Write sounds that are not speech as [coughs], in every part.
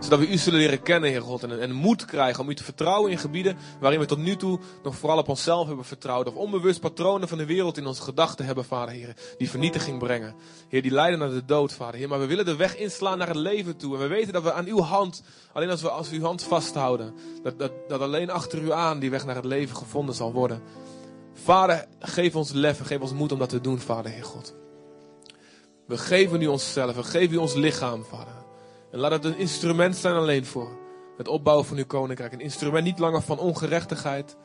Zodat we u zullen leren kennen, Heer God. En, en moed krijgen om u te vertrouwen in gebieden waarin we tot nu toe nog vooral op onszelf hebben vertrouwd. Of onbewust patronen van de wereld in onze gedachten hebben, Vader, Heer. Die vernietiging brengen. Heer, die leiden naar de dood, Vader, Heer. Maar we willen de weg inslaan naar het leven toe. En we weten dat we aan uw hand, alleen als we als uw hand vasthouden, dat, dat, dat alleen achter u aan die weg naar het leven gevonden zal worden. Vader, geef ons lef en geef ons moed om dat te doen, Vader, Heer God. We geven u onszelf, we geven u ons lichaam, Vader. En laat het een instrument zijn alleen voor het opbouwen van uw koninkrijk. Een instrument niet langer van ongerechtigheid,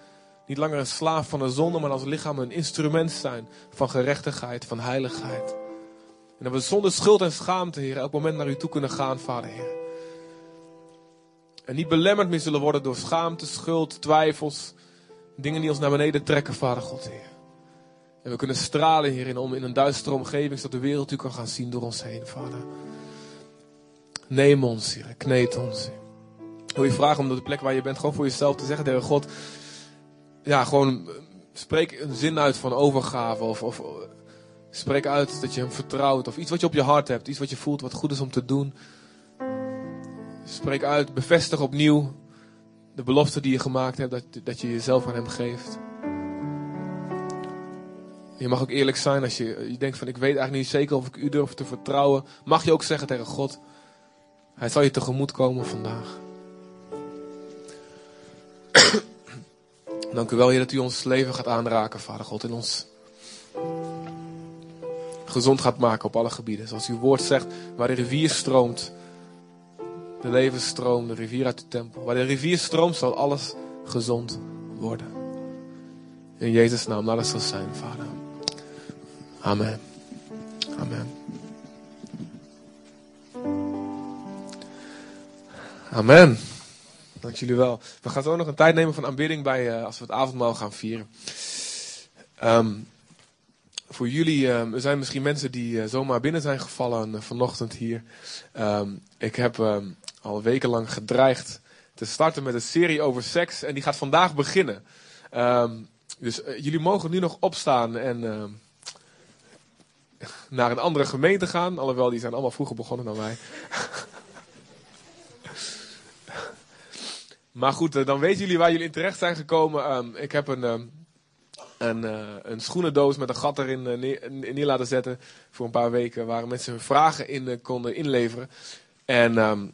niet langer een slaaf van de zonde, maar als lichaam een instrument zijn van gerechtigheid, van heiligheid. En dat we zonder schuld en schaamte, Heer, elk moment naar u toe kunnen gaan, Vader, Heer. En niet belemmerd meer zullen worden door schaamte, schuld, twijfels, dingen die ons naar beneden trekken, Vader God, Heer. En we kunnen stralen hierin om in een duistere omgeving, zodat de wereld u kan gaan zien door ons heen, Vader. Neem ons, Heer. Kneed ons. Wil je vragen om de plek waar je bent, gewoon voor jezelf te zeggen tegen God. Ja, gewoon eh, spreek een zin uit van overgave. Of, of spreek uit dat je hem vertrouwt. Of iets wat je op je hart hebt. Iets wat je voelt wat goed is om te doen. Spreek uit, bevestig opnieuw de belofte die je gemaakt hebt. Dat, dat je jezelf aan hem geeft. Je mag ook eerlijk zijn als je, je denkt van ik weet eigenlijk niet zeker of ik u durf te vertrouwen. Mag je ook zeggen tegen God. Hij zal je tegemoet komen vandaag. Dank u wel, dat u ons leven gaat aanraken, Vader God. En ons gezond gaat maken op alle gebieden. Zoals uw woord zegt, waar de rivier stroomt, de levensstroom, de rivier uit de tempel. Waar de rivier stroomt, zal alles gezond worden. In Jezus' naam, laat het zo zijn, Vader. Amen. Amen. Amen. Dank jullie wel. We gaan zo nog een tijd nemen van aanbidding bij, uh, als we het avondmaal gaan vieren. Um, voor jullie, um, er zijn misschien mensen die uh, zomaar binnen zijn gevallen uh, vanochtend hier. Um, ik heb al wekenlang gedreigd te starten met een serie over seks en die gaat vandaag beginnen. dus jullie mogen nu nog opstaan en [laughs] naar een andere gemeente gaan. Alhoewel, die zijn allemaal vroeger begonnen dan wij. [laughs] maar goed, eh, dan weten jullie waar jullie in terecht zijn gekomen. Um, ik heb een, um, een, uh, een schoenendoos met een gat erin uh, neer, laten zetten voor een paar weken. Waar mensen hun vragen in konden inleveren. En um,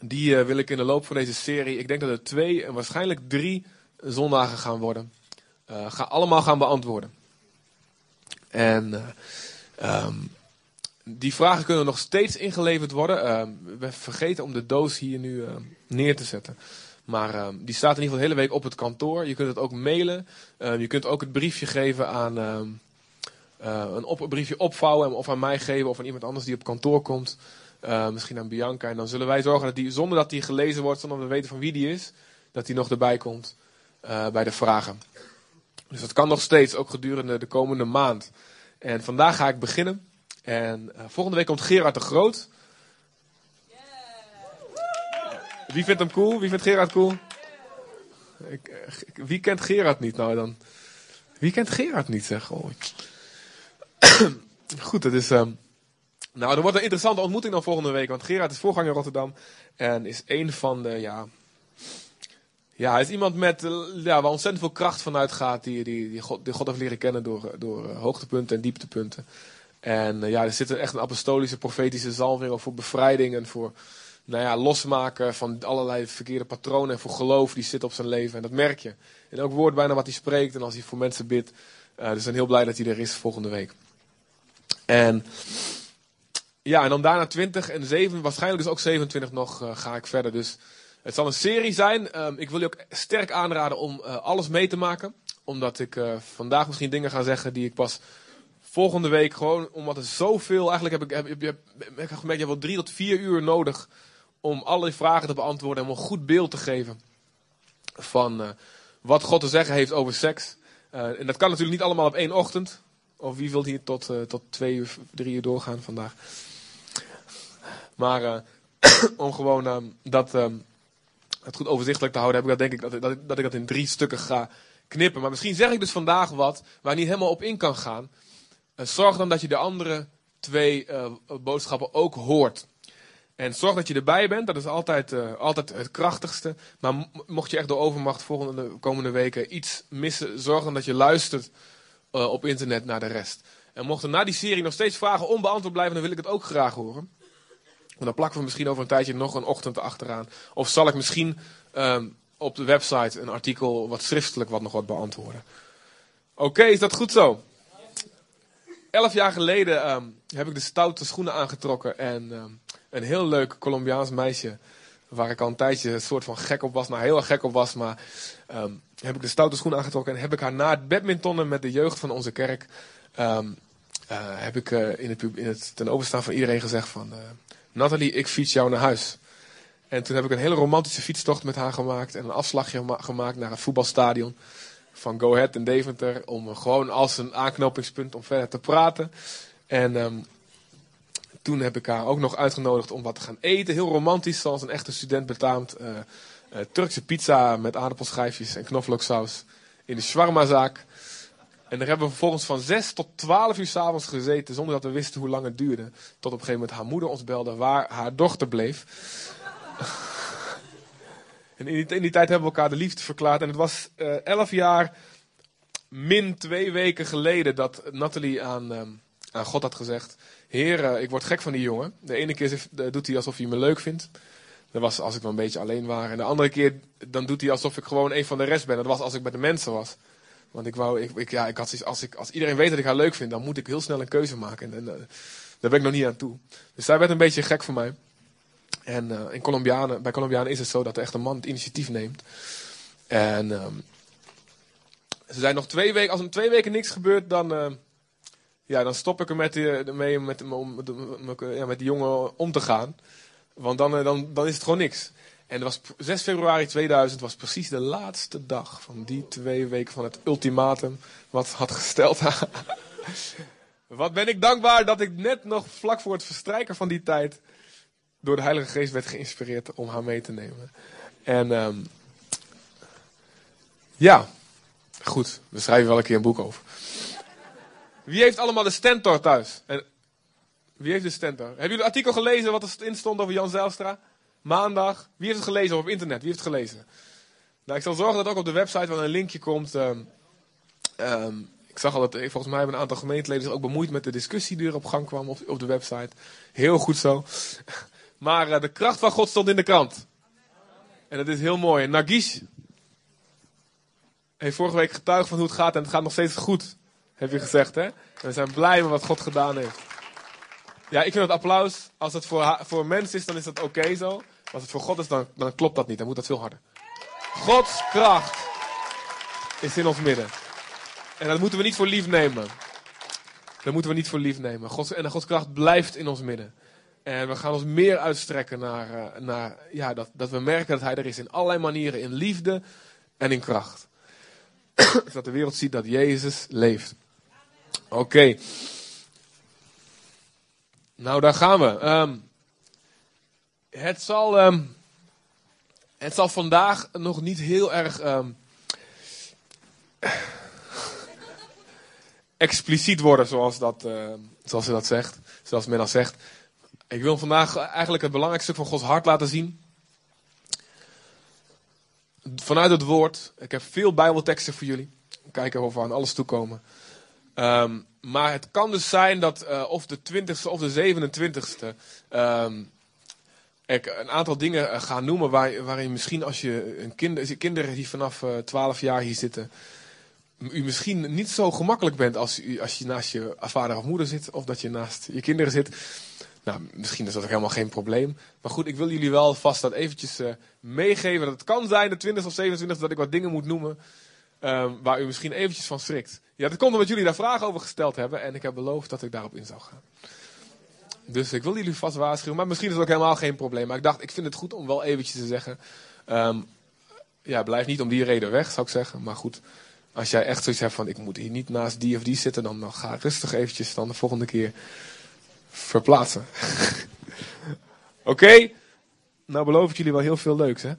die wil ik in de loop van deze serie, ik denk dat er twee en waarschijnlijk drie zondagen gaan worden. ga allemaal gaan beantwoorden. En die vragen kunnen nog steeds ingeleverd worden. Um, we vergeten om de doos hier nu uh, neer te zetten. Maar uh, die staat in ieder geval de hele week op het kantoor. Je kunt het ook mailen. Je kunt ook het briefje geven aan een, op, een briefje opvouwen of aan mij geven of aan iemand anders die op kantoor komt. misschien aan Bianca. En dan zullen wij zorgen dat die, zonder dat die gelezen wordt, zonder dat we weten van wie die is, dat die nog erbij komt bij de vragen. Dus dat kan nog steeds, ook gedurende de komende maand. En vandaag ga ik beginnen. En uh, volgende week komt Gerard de Groot. Wie vindt hem cool? Wie vindt Gerard cool? Ik, ik, wie kent Gerard niet nou dan? Wie kent Gerard niet zeg? Oh. Goed, het is... Um, nou, er wordt een interessante ontmoeting dan volgende week. Want Gerard is voorganger in Rotterdam. En is een van de, ja... Ja, hij is iemand met, eh, ja, waar ontzettend veel kracht vanuit gaat. Die, die, die, God, die God heeft leren kennen door, door uh, hoogtepunten en dieptepunten. En uh, ja, er zit echt een apostolische, profetische zalving voor bevrijding en voor nou ja, losmaken van allerlei verkeerde patronen. En voor geloof die zit op zijn leven. En dat merk je. In elk woord bijna wat hij spreekt en als hij voor mensen bidt. Uh, dus ik ben heel blij dat hij er is volgende week. En ja, en dan daarna 20 en 7, waarschijnlijk dus ook 27 nog uh, ga ik verder. Dus het zal een serie zijn. Um, ik wil je ook sterk aanraden om alles mee te maken. Omdat ik vandaag misschien dingen ga zeggen die ik pas volgende week gewoon, omdat er zoveel, eigenlijk heb ik, heb, heb, heb, heb gemerkt, je hebt wel drie tot vier uur nodig om alle vragen te beantwoorden en om een goed beeld te geven van uh, wat God te zeggen heeft over seks. en dat kan natuurlijk niet allemaal op één ochtend. Of wie wil hier tot, tot twee uur, drie uur doorgaan vandaag. Maar [clears throat] om gewoon um, dat um, het goed overzichtelijk te houden, heb ik dat denk ik dat, dat, dat ik dat in drie stukken ga knippen. Maar misschien zeg ik dus vandaag wat waar niet helemaal op in kan gaan. Zorg dan dat je de andere twee uh, boodschappen ook hoort. En zorg dat je erbij bent, dat is altijd, uh, altijd het krachtigste. Maar mocht je echt door overmacht volgende komende weken iets missen, zorg dan dat je luistert uh, op internet naar de rest. En mochten na die serie nog steeds vragen onbeantwoord blijven, dan wil ik het ook graag horen. Want dan plakken we misschien over een tijdje nog een ochtend achteraan. Of zal ik misschien um, op de website een artikel wat schriftelijk wat nog wat beantwoorden. Oké, is dat goed zo? Elf jaar geleden um, heb ik de stoute schoenen aangetrokken en um, een heel leuk Colombiaans meisje, waar ik al een tijdje een soort van gek op was, nou heel erg gek op was, maar um, heb ik de stoute schoenen aangetrokken en heb ik haar na het badmintonnen met de jeugd van onze kerk, uh, heb ik uh, in, het, in het ten overstaan van iedereen gezegd van, uh, Nathalie, ik fiets jou naar huis. En toen heb ik een hele romantische fietstocht met haar gemaakt en een afslagje gemaakt naar het voetbalstadion van Go Ahead in Deventer. Om gewoon als een aanknopingspunt om verder te praten. En um, toen heb ik haar ook nog uitgenodigd om wat te gaan eten. Heel romantisch, zoals een echte student betaamt. Uh, uh, Turkse pizza met aardappelschijfjes en knoflooksaus in de shawarmazaak. En daar hebben we vervolgens van 6 tot 12 uur s'avonds gezeten, zonder dat we wisten hoe lang het duurde. Tot op een gegeven moment haar moeder ons belde waar haar dochter bleef. En in die, tijd hebben we elkaar de liefde verklaard. En het was uh, 11 jaar min twee weken geleden dat Nathalie aan, um, aan God had gezegd: Heer, uh, ik word gek van die jongen. De ene keer doet hij alsof hij me leuk vindt. Dat was als ik wel een beetje alleen was. En de andere keer dan doet hij alsof ik gewoon een van de rest ben. Dat was als ik bij de mensen was. Want ik wou, ik, ja, ik had als, ik, als iedereen weet dat ik haar leuk vind, dan moet ik heel snel een keuze maken. En, en daar ben ik nog niet aan toe. Dus zij werd een beetje gek voor mij. En uh, in Colombianen, bij Colombianen is het zo dat er echt een man het initiatief neemt. En um, ze zijn nog twee weken, als er twee weken niks gebeurt, dan, uh, ja, dan stop ik er met die, mee met, om, ja, met die jongen om te gaan. Want dan, dan, dan is het gewoon niks. En was 6 februari 2000 was precies de laatste dag van die twee weken van het ultimatum wat had gesteld. [laughs] wat ben ik dankbaar dat ik net nog vlak voor het verstrijken van die tijd door de Heilige Geest werd geïnspireerd om haar mee te nemen. En um, ja, goed, we schrijven wel een keer een boek over. Wie heeft allemaal de Stentor thuis? En wie heeft de Stentor? Hebben jullie het artikel gelezen wat erin stond over Jan Zijlstra? Maandag. Wie heeft het gelezen of op internet? Wie heeft het gelezen? Nou, ik zal zorgen dat ook op de website wel een linkje komt. Um, ik zag al dat volgens mij hebben een aantal gemeenteleden zich ook bemoeid met de discussie die er op gang kwam op, op de website. Heel goed zo. Maar uh, de kracht van God stond in de krant. En dat is heel mooi. Nagish heeft vorige week getuigd van hoe het gaat en het gaat nog steeds goed. Heb je gezegd, hè? En we zijn blij met wat God gedaan heeft. Ja, ik vind het applaus. Als het voor, voor mensen is, dan is dat oké okay zo. Als het voor God is, dan, dan klopt dat niet. Dan moet dat veel harder. Gods kracht is in ons midden. En dat moeten we niet voor lief nemen. Dat moeten we niet voor lief nemen. Gods, en Gods kracht blijft in ons midden. En we gaan ons meer uitstrekken naar, uh, naar ja, dat, dat we merken dat Hij er is in allerlei manieren. In liefde en in kracht. [coughs] dat de wereld ziet dat Jezus leeft. Oké. Nou, daar gaan we. Um, het, zal, um, het zal vandaag nog niet heel erg um, [coughs] expliciet worden, zoals, dat, zoals ze dat zegt. Zoals men dat zegt. Ik wil vandaag eigenlijk het belangrijkste van Gods hart laten zien. Vanuit het woord. Ik heb veel bijbelteksten voor jullie. Kijken of we aan alles toekomen. Um, maar het kan dus zijn dat uh, of de 20ste of de 27ste um, ik een aantal dingen uh, ga noemen waar, waarin misschien als je een kinder, kinderen die vanaf uh, 12 jaar hier zitten, u misschien niet zo gemakkelijk bent als, als je naast je vader of moeder zit of dat je naast je kinderen zit. Nou, misschien is dat ook helemaal geen probleem. Maar goed, ik wil jullie wel vast dat eventjes uh, meegeven. Dat het kan zijn, de 20 of 27 dat ik wat dingen moet noemen. Um, waar u misschien eventjes van schrikt. Ja, dat komt omdat jullie daar vragen over gesteld hebben. En ik heb beloofd dat ik daarop in zou gaan. Dus ik wil jullie vast waarschuwen. Maar misschien is het ook helemaal geen probleem. Maar ik dacht, ik vind het goed om wel eventjes te zeggen. Um, ja, blijf niet om die reden weg, zou ik zeggen. Maar goed, als jij echt zoiets hebt van... ik moet hier niet naast die of die zitten... dan, dan ga rustig eventjes dan de volgende keer verplaatsen. [laughs] Oké? Nou beloof ik jullie wel heel veel leuks, hè?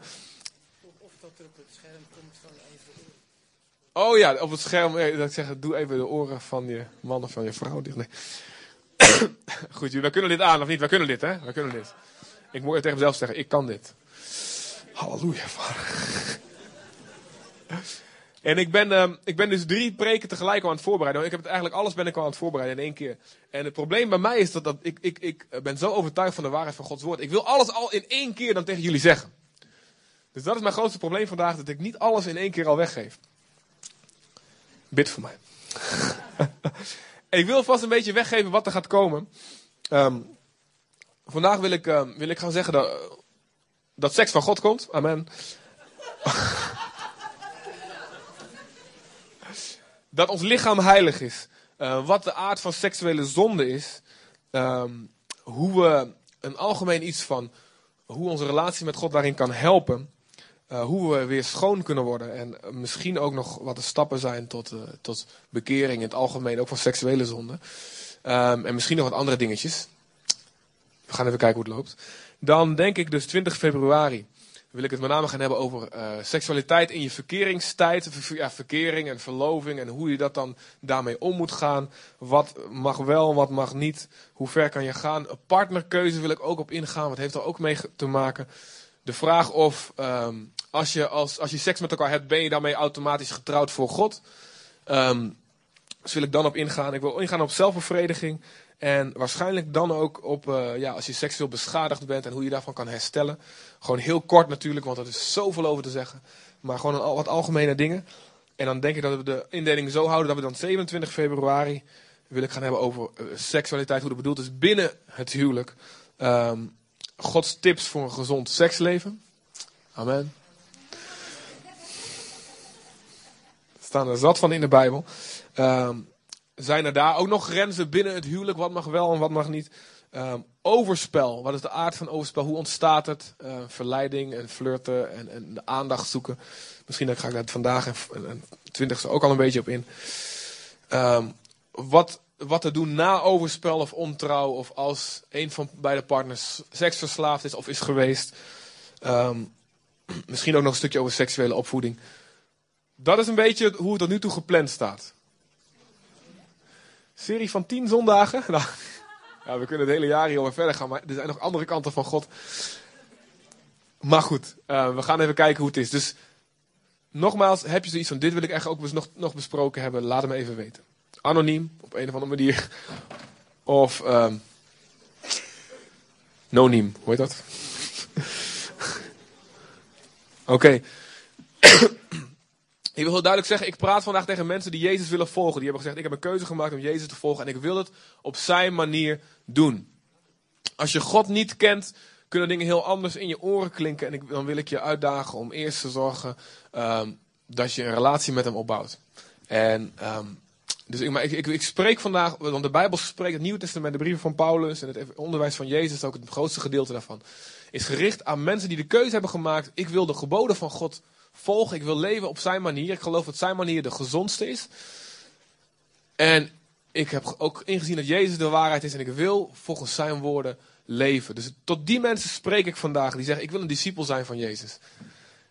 Oh ja, op het scherm. Eh, dat ik zeg, doe even de oren van je man of van je vrouw dicht. Nee. [coughs] Goed, wij kunnen dit aan of niet? Wij kunnen dit, hè? Wij kunnen dit. Ik moet tegen mezelf zeggen, ik kan dit. Halleluja, vader. [laughs] En ik ben, uh, ik ben dus drie preken tegelijk al aan het voorbereiden. Ik heb het eigenlijk alles ben ik al aan het voorbereiden in één keer. En het probleem bij mij is dat, ik, ik, ik ben zo overtuigd van de waarheid van Gods woord. Ik wil alles al in één keer dan tegen jullie zeggen. Dus dat is mijn grootste probleem vandaag, dat ik niet alles in één keer al weggeef. Bid voor mij. [laughs] ik wil vast een beetje weggeven wat er gaat komen. Um, vandaag wil ik, uh, wil ik gaan zeggen dat, dat seks van God komt. Amen. [laughs] dat ons lichaam heilig is. Uh, wat de aard van seksuele zonde is. Um, hoe we een algemeen iets van hoe onze relatie met God daarin kan helpen. Uh, hoe we weer schoon kunnen worden. En misschien ook nog wat de stappen zijn tot, uh, tot bekering in het algemeen, ook van seksuele zonde. Um, en misschien nog wat andere dingetjes. We gaan even kijken hoe het loopt. Dan denk ik dus 20 februari wil ik het met name gaan hebben over uh, seksualiteit in je verkeringstijd. Ja, verkering en verloving en hoe je dat dan daarmee om moet gaan. Wat mag wel, wat mag niet. Hoe ver kan je gaan. Partnerkeuze wil ik ook op ingaan, wat heeft er ook mee te maken. De vraag of um, als, je als, als je seks met elkaar hebt, ben je daarmee automatisch getrouwd voor God. Um, dus wil ik dan op ingaan. Ik wil ingaan op zelfbevrediging. En waarschijnlijk dan ook op uh, ja, als je seksueel beschadigd bent en hoe je daarvan kan herstellen. Gewoon heel kort natuurlijk, want er is zoveel over te zeggen. Maar gewoon een, wat algemene dingen. En dan denk ik dat we de indeling zo houden dat we dan 27 februari wil ik gaan hebben over uh, seksualiteit, hoe dat bedoeld is binnen het huwelijk. Um, Gods tips voor een gezond seksleven. Amen. Er staan er zat van in de Bijbel. Um, zijn er daar ook nog grenzen binnen het huwelijk? Wat mag wel en wat mag niet? Um, overspel. Wat is de aard van overspel? Hoe ontstaat het? Uh, verleiding en flirten en, en, de aandacht zoeken. Misschien ga ik daar vandaag en, en, twintigste ook al een beetje op in. Um, wat, wat te doen na overspel of ontrouw. Of als een van beide partners seksverslaafd is of is geweest. [clears throat] Misschien ook nog een stukje over seksuele opvoeding. Dat is een beetje hoe het tot nu toe gepland staat. Serie van tien zondagen. [laughs] Nou, ja, we kunnen het hele jaar hierover verder gaan, maar er zijn nog andere kanten van God. Maar goed, uh, we gaan even kijken hoe het is. Dus nogmaals, heb je zoiets van: dit wil ik echt ook nog, nog besproken hebben? Laat het me even weten. Anoniem, op een of andere manier. Of um, noniem, hoe heet dat? [laughs] Oké. Ik wil heel duidelijk zeggen, ik praat vandaag tegen mensen die Jezus willen volgen. Die hebben gezegd, ik heb een keuze gemaakt om Jezus te volgen en ik wil het op zijn manier doen. Als je God niet kent, kunnen dingen heel anders in je oren klinken. En ik, dan wil ik je uitdagen om eerst te zorgen um, dat je een relatie met hem opbouwt. En um, dus ik, maar ik, ik, ik, spreek vandaag, want de Bijbel spreekt, het Nieuwe Testament, de brieven van Paulus en het onderwijs van Jezus, ook het grootste gedeelte daarvan, is gericht aan mensen die de keuze hebben gemaakt. Ik wil de geboden van God volgen. Ik wil leven op zijn manier. Ik geloof dat zijn manier de gezondste is. En ik heb ook ingezien dat Jezus de waarheid is en ik wil volgens zijn woorden leven. Dus tot die mensen spreek ik vandaag die zeggen: Ik wil een discipel zijn van Jezus.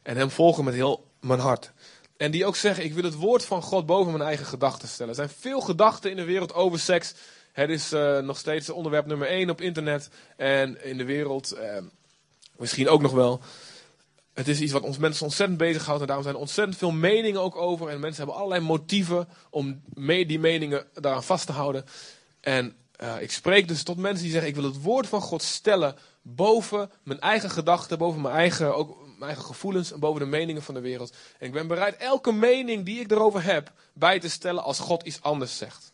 En hem volgen met heel mijn hart. En die ook zeggen: Ik wil het woord van God boven mijn eigen gedachten stellen. Er zijn veel gedachten in de wereld over seks. Het is uh, nog steeds onderwerp nummer één op internet en in de wereld. Uh, misschien ook nog wel. Het is iets wat ons mensen ontzettend bezighoudt. En daarom zijn er ontzettend veel meningen ook over. En mensen hebben allerlei motieven om mee die meningen daaraan vast te houden. En uh, ik spreek dus tot mensen die zeggen: Ik wil het woord van God stellen boven mijn eigen gedachten, boven mijn eigen, ook mijn eigen gevoelens en boven de meningen van de wereld. En ik ben bereid elke mening die ik erover heb bij te stellen als God iets anders zegt.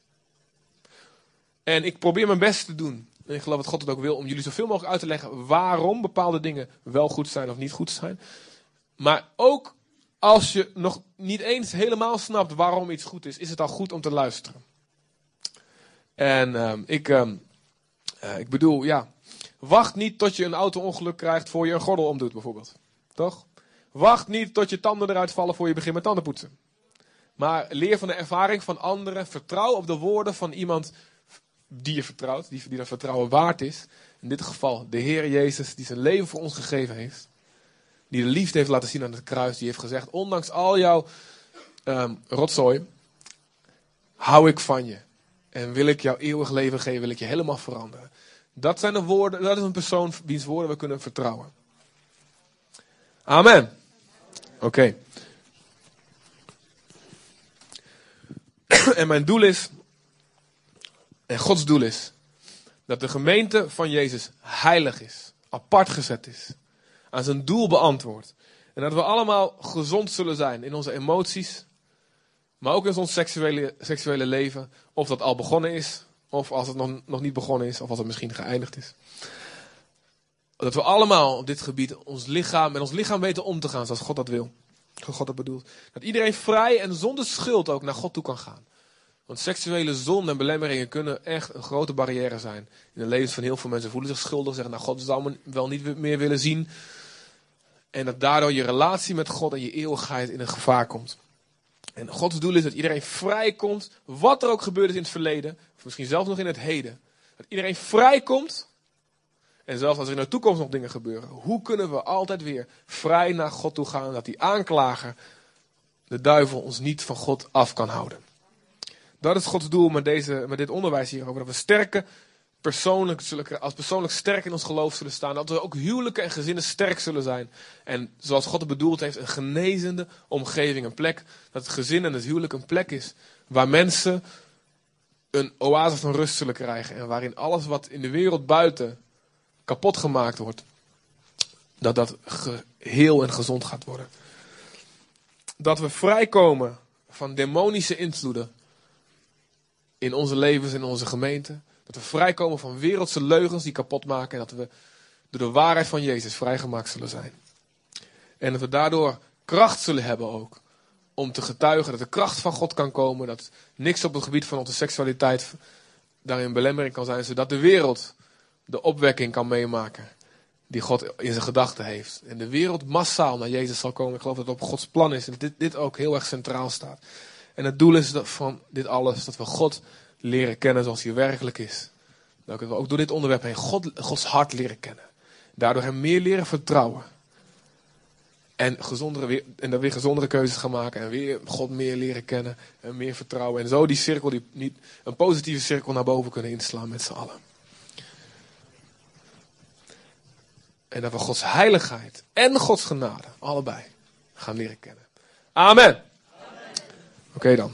En ik probeer mijn best te doen. Ik geloof dat God het ook wil om jullie zoveel mogelijk uit te leggen waarom bepaalde dingen wel goed zijn of niet goed zijn. Maar ook als je nog niet eens helemaal snapt waarom iets goed is, is het al goed om te luisteren. En uh, ik, uh, uh, ik bedoel, ja, wacht niet tot je een auto-ongeluk krijgt voor je een gordel omdoet, bijvoorbeeld. Toch? Wacht niet tot je tanden eruit vallen voor je begint met tandenpoetsen. Maar leer van de ervaring van anderen. Vertrouw op de woorden van iemand die je vertrouwt, die, die dat vertrouwen waard is. In dit geval de Heer Jezus, die zijn leven voor ons gegeven heeft. Die de liefde heeft laten zien aan het kruis. Die heeft gezegd, ondanks al jouw um, rotzooi, hou ik van je. En wil ik jouw eeuwig leven geven, wil ik je helemaal veranderen. Dat zijn de woorden, dat is een persoon wiens woorden we kunnen vertrouwen. Amen. Oké. [clears throat] en mijn doel is, en Gods doel is, dat de gemeente van Jezus heilig is, apart gezet is, aan zijn doel beantwoord. En dat we allemaal gezond zullen zijn in onze emoties, maar ook in ons seksuele, seksuele leven. Of dat al begonnen is, of als het nog, nog niet begonnen is, of als het misschien geëindigd is. Dat we allemaal op dit gebied ons lichaam, met ons lichaam weten om te gaan zoals God dat wil. God dat bedoelt. Dat iedereen vrij en zonder schuld ook naar God toe kan gaan. Want seksuele zonde en belemmeringen kunnen echt een grote barrière zijn. In de levens van heel veel mensen voelen zich schuldig, zeggen, nou God zou me wel niet meer willen zien. En dat daardoor je relatie met God en je eeuwigheid in een gevaar komt. En Gods doel is dat iedereen vrijkomt, wat er ook gebeurd is in het verleden, of misschien zelfs nog in het heden. Dat iedereen vrijkomt, en zelfs als er in de toekomst nog dingen gebeuren, hoe kunnen we altijd weer vrij naar God toe gaan, dat die aanklager, de duivel, ons niet van God af kan houden. Dat is Gods doel met, deze, met dit onderwijs hierover. Dat we sterke persoonlijk zullen, als persoonlijk sterk in ons geloof zullen staan. Dat we ook huwelijken en gezinnen sterk zullen zijn. En zoals God het bedoeld heeft, een genezende omgeving. Een plek dat het gezin en het huwelijk een plek is. Waar mensen een oase van rust zullen krijgen. En waarin alles wat in de wereld buiten kapot gemaakt wordt. Dat dat geheel en gezond gaat worden. Dat we vrijkomen van demonische invloeden in onze levens, in onze gemeente. Dat we vrijkomen van wereldse leugens die kapot maken. En dat we door de waarheid van Jezus vrijgemaakt zullen zijn. En dat we daardoor kracht zullen hebben ook. Om te getuigen dat de kracht van God kan komen. Dat niks op het gebied van onze seksualiteit daarin belemmering kan zijn. Zodat de wereld de opwekking kan meemaken. Die God in zijn gedachten heeft. En de wereld massaal naar Jezus zal komen. Ik geloof dat het op Gods plan is. En dit, dit ook heel erg centraal staat. En het doel is dat van dit alles dat we God leren kennen zoals hij werkelijk is. Dat we ook door dit onderwerp heen God, Gods hart leren kennen. Daardoor hem meer leren vertrouwen. En, gezondere, en dan weer gezondere keuzes gaan maken. En weer God meer leren kennen. En meer vertrouwen. En zo die cirkel, die, niet, een positieve cirkel naar boven kunnen inslaan met z'n allen. En dat we Gods heiligheid en Gods genade, allebei, gaan leren kennen. Amen. Oké dan.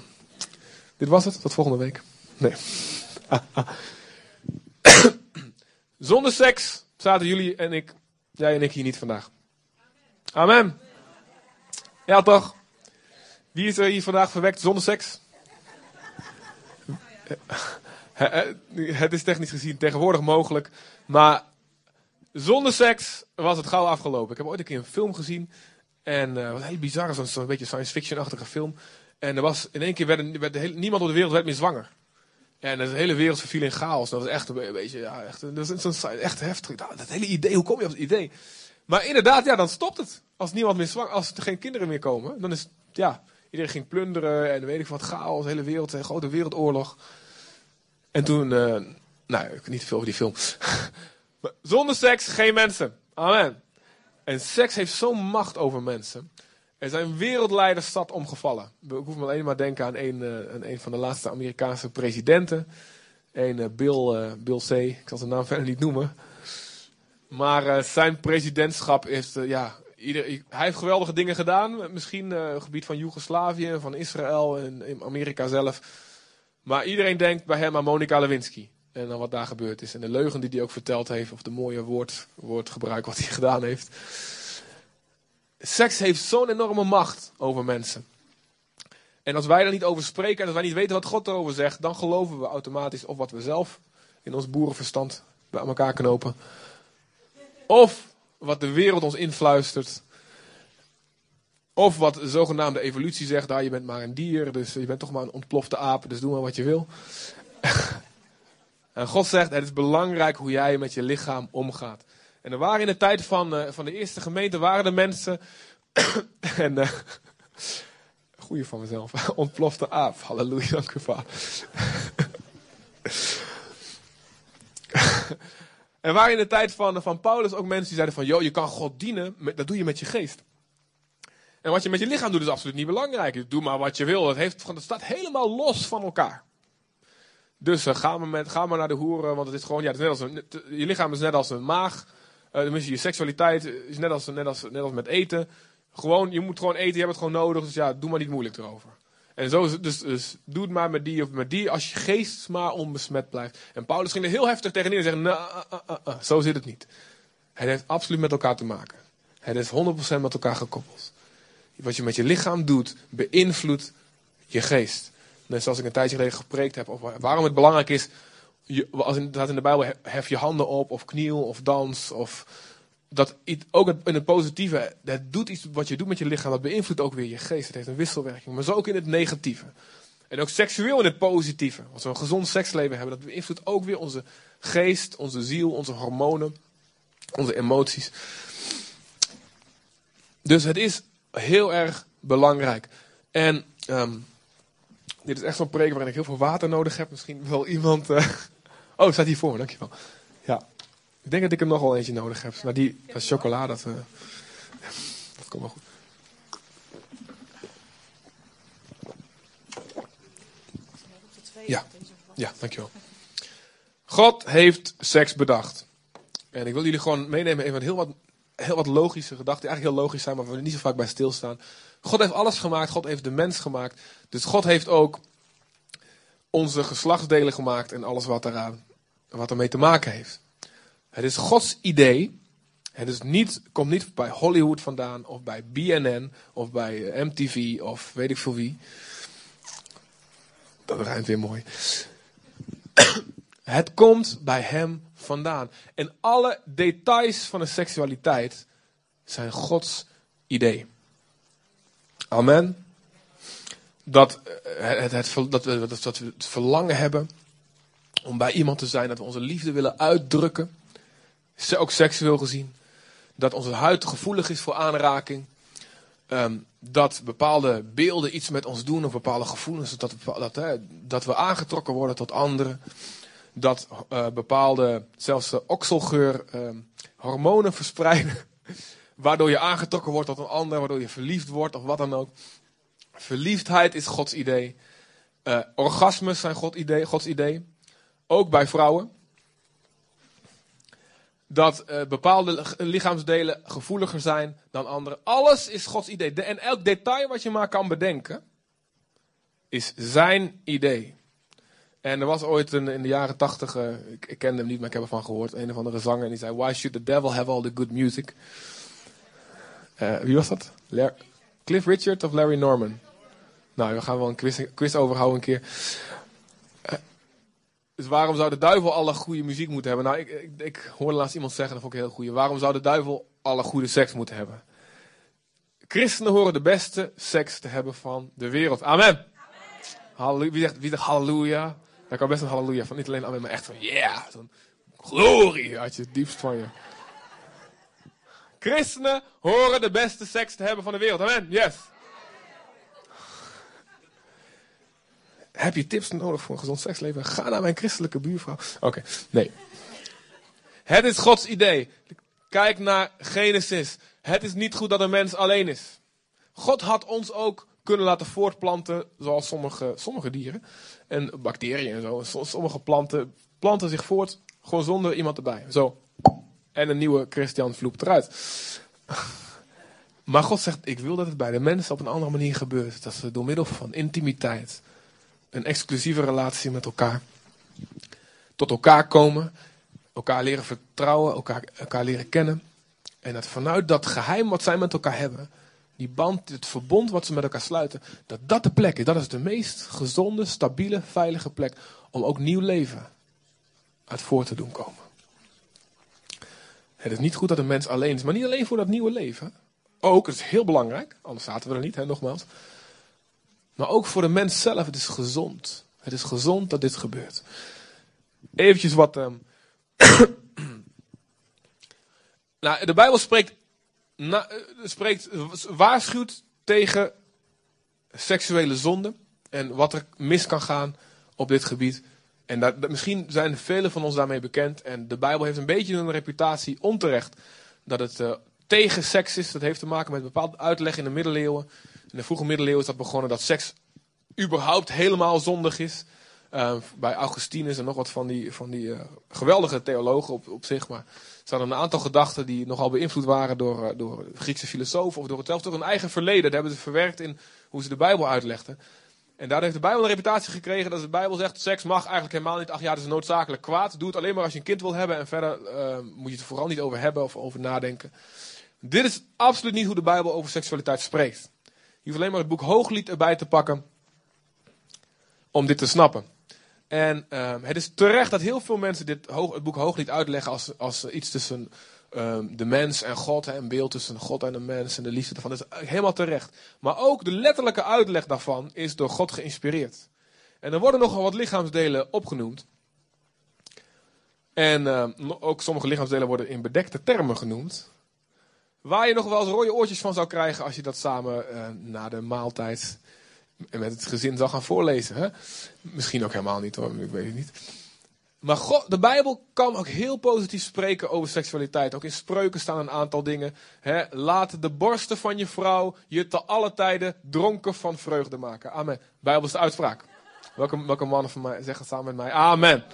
Dit was het. Tot volgende week. Nee. [coughs] Zonder seks zaten jullie en ik, jij en ik hier niet vandaag. Amen. Ja toch? Wie is er hier vandaag verwekt zonder seks? [laughs] Het is technisch gezien tegenwoordig mogelijk. Maar zonder seks was het gauw afgelopen. Ik heb ooit een keer een film gezien. En uh, wat heel bizar, zo'n zo beetje science fiction-achtige film. En er was in één keer werd, niemand op de wereld werd meer zwanger. En de hele wereld verviel in chaos. Dat was echt een beetje, ja, echt, dat is echt heftig. Nou, dat hele idee, hoe kom je op het idee? Maar inderdaad, ja, dan stopt het. Als niemand meer zwanger, als er geen kinderen meer komen, dan is ja, iedereen ging plunderen en weet ik wat, chaos, de hele wereld, een grote wereldoorlog. En toen, uh, nou, ik niet veel over die film. [laughs] Zonder seks geen mensen. Amen. En seks heeft zo'n macht over mensen. Er zijn wereldleiders stad omgevallen. Hoef me alleen maar denken aan een, uh, aan een van de laatste Amerikaanse presidenten. Een uh, Bill, uh, Bill C. Ik zal zijn naam verder niet noemen. Maar zijn presidentschap is, ja, ieder, hij heeft geweldige dingen gedaan. Misschien het gebied van Joegoslavië, van Israël en in Amerika zelf. Maar iedereen denkt bij hem aan Monica Lewinsky. En dan wat daar gebeurd is. En de leugen die hij ook verteld heeft. Of de mooie woord, woordgebruik wat hij [laughs] gedaan heeft. Seks heeft zo'n enorme macht over mensen. En als wij er niet over spreken en als wij niet weten wat God erover zegt, dan geloven we automatisch of wat we zelf in ons boerenverstand bij elkaar knopen. Of wat de wereld ons influistert. Of wat de zogenaamde evolutie zegt, daar je bent maar een dier, dus je bent toch maar een ontplofte aap, dus doe maar wat je wil. [laughs] en God zegt, het is belangrijk hoe jij met je lichaam omgaat. En er waren in de tijd van, uh, van de eerste gemeente waren er mensen. [coughs] en. Uh, [laughs] goeie van mezelf. [laughs] Ontplofte aap. Halleluja, dank u vader. [laughs] er waren in de tijd van, van Paulus ook mensen die zeiden van... joh, je kan God dienen, dat doe je met je geest. En wat je met je lichaam doet is absoluut niet belangrijk. Doe maar wat je wil. Het, heeft, staat helemaal los van elkaar. Dus uh, ga, maar met, ga maar naar de hoeren, want het is gewoon, ja, het is net als een, je lichaam is net als een maag. Tenminste, je seksualiteit is net als, net, als, net als met eten. Gewoon, je moet gewoon eten, je hebt het gewoon nodig. Dus ja, doe maar niet moeilijk erover. En zo dus, dus doe het maar met die of met die, als je geest maar onbesmet blijft. En Paulus ging er heel heftig tegenin en zeggen, nou, uh, uh, zo zit het niet. Het heeft absoluut met elkaar te maken. Het is 100% met elkaar gekoppeld. Wat je met je lichaam doet, beïnvloedt je geest. Net zoals ik een tijdje geleden gepreekt heb over waarom het belangrijk is. Als in, in de Bijbel, hef je handen op, of kniel, of dans, of dat ook in het positieve, het doet iets wat je doet met je lichaam, dat beïnvloedt ook weer je geest. Het heeft een wisselwerking, maar zo ook in het negatieve. En ook seksueel in het positieve. Als we een gezond seksleven hebben, dat beïnvloedt ook weer onze geest, onze ziel, onze hormonen, onze emoties. Dus het is heel erg belangrijk. En um, dit is echt zo'n preek waarin ik heel veel water nodig heb. Misschien wel iemand. Uh... Oh, staat hier voor me, dankjewel. Ja. Ik denk dat ik er nog wel eentje nodig heb. Maar die, dat chocolade, dat, uh... dat komt wel goed. Ja, ja, dankjewel. God heeft seks bedacht. En ik wil jullie gewoon meenemen even heel wat, heel wat logische gedachten. Die eigenlijk heel logisch zijn, maar we niet zo vaak bij stilstaan. God heeft alles gemaakt. God heeft de mens gemaakt. Dus God heeft ook onze geslachtsdelen gemaakt en alles wat, eraan, wat ermee te maken heeft. Het is Gods idee. Het is niet, komt niet bij Hollywood vandaan, of bij BNN, of bij eh, MTV, of weet ik veel wie. Dat ruimt weer mooi. Het komt bij hem vandaan. En alle details van de seksualiteit zijn Gods idee. Amen. Dat, eh, het, dat, we, dat we het verlangen hebben om bij iemand te zijn, dat we onze liefde willen uitdrukken. Ook seksueel gezien. Dat onze huid gevoelig is voor aanraking. Ehm, dat bepaalde beelden iets met ons doen, of bepaalde gevoelens, dat, dat, dat we aangetrokken worden tot anderen. Dat uh, bepaalde, zelfs de okselgeur, uh, hormonen [laughs] verspreiden. waardoor je aangetrokken wordt tot een ander, waardoor je verliefd wordt of wat dan ook. Verliefdheid is Gods idee. Uh, orgasmes zijn God idee, Gods idee. Ook bij vrouwen. Dat uh, bepaalde lichaamsdelen gevoeliger zijn dan andere. Alles is Gods idee. De, en elk detail wat je maar kan bedenken, is zijn idee. En er was ooit een, in de jaren tachtig, uh, ik, ik kende hem niet, maar ik heb ervan gehoord, een of andere zanger. En die zei, why should the devil have all the good music? Wie was dat? Cliff Richard of Larry Norman? Nou, we gaan wel een quiz, quiz overhouden een keer. Uh, dus waarom zou de duivel alle goede muziek moeten hebben? Nou, ik, ik, ik hoorde laatst iemand zeggen, dat vond ik heel goede. Waarom zou de duivel alle goede seks moeten hebben? Christenen horen de beste seks te hebben van de wereld. Amen. Amen. Wie, zegt, wie zegt halleluja? Daar kan best een halleluja van. Niet alleen amen, maar echt van yeah. Zo'n glorie uit je diepst van je. Christenen horen de beste seks te hebben van de wereld. Amen. Yes. Heb je tips nodig voor een gezond seksleven? Ga naar mijn christelijke buurvrouw. Oké, nee. Het is Gods idee. Kijk naar Genesis. Het is niet goed dat een mens alleen is. God had ons ook kunnen laten voortplanten, zoals sommige, sommige dieren en bacteriën en zo. Sommige planten planten zich voort, gewoon zonder iemand erbij. Zo. En een nieuwe Christian vloept eruit. Maar God zegt, ik wil dat het bij de mensen op een andere manier gebeurt. Dat ze door middel van intimiteit, een exclusieve relatie met elkaar, tot elkaar komen, elkaar leren vertrouwen, elkaar, elkaar leren kennen. En dat vanuit dat geheim wat zij met elkaar hebben, die band, het verbond wat ze met elkaar sluiten, dat dat de plek is. Dat is de meest gezonde, stabiele, veilige plek om ook nieuw leven uit voor te doen komen. Het is niet goed dat een mens alleen is, maar niet alleen voor dat nieuwe leven. Ook, het is heel belangrijk, anders zaten we er niet, hè, nogmaals. Maar ook voor de mens zelf, het is gezond. Het is gezond dat dit gebeurt. Eventjes wat. Um... [coughs] nou, de Bijbel spreekt, eh, spreekt, waarschuwt tegen seksuele zonde en wat er mis kan gaan op dit gebied. En dat, misschien zijn velen van ons daarmee bekend. En de Bijbel heeft een beetje een reputatie onterecht dat het uh, tegen seks is. Dat heeft te maken met bepaalde uitleg in de middeleeuwen. In de vroege middeleeuwen is dat begonnen dat seks überhaupt helemaal zondig is. Uh, bij Augustinus en nog wat van die, van die uh, geweldige theologen op, op zich. Maar er staan een aantal gedachten die nogal beïnvloed waren door, uh, door Griekse filosofen of door het zelfs door hun eigen verleden. Dat hebben ze verwerkt in hoe ze de Bijbel uitlegden. En daar heeft de Bijbel een reputatie gekregen dat de Bijbel zegt: seks mag eigenlijk helemaal niet. Ach ja, dat is noodzakelijk kwaad. Doe het alleen maar als je een kind wil hebben. En verder moet je het vooral niet over hebben of over nadenken. Dit is absoluut niet hoe de Bijbel over seksualiteit spreekt. Je hoeft alleen maar het boek Hooglied erbij te pakken om dit te snappen. En uh, het is terecht dat heel veel mensen dit hoog, het boek Hooglied uitleggen als, als iets tussen uh, de mens en God. Hè, een beeld tussen God en de mens en de liefde daarvan. Dat is helemaal terecht. Maar ook de letterlijke uitleg daarvan is door God geïnspireerd. En er worden nogal wat lichaamsdelen opgenoemd. En uh, ook sommige lichaamsdelen worden in bedekte termen genoemd. Waar je nog wel eens rode oortjes van zou krijgen als je dat samen uh, na de maaltijd met het gezin zou gaan voorlezen. Hè? Misschien ook helemaal niet hoor, ik weet het niet. Maar God, de Bijbel kan ook heel positief spreken over seksualiteit. Ook in spreuken staan een aantal dingen. Hè? Laat de borsten van je vrouw je te alle tijden dronken van vreugde maken. Amen. Bijbelse uitspraak. Welke, welke mannen van mij zeggen samen met mij? Amen.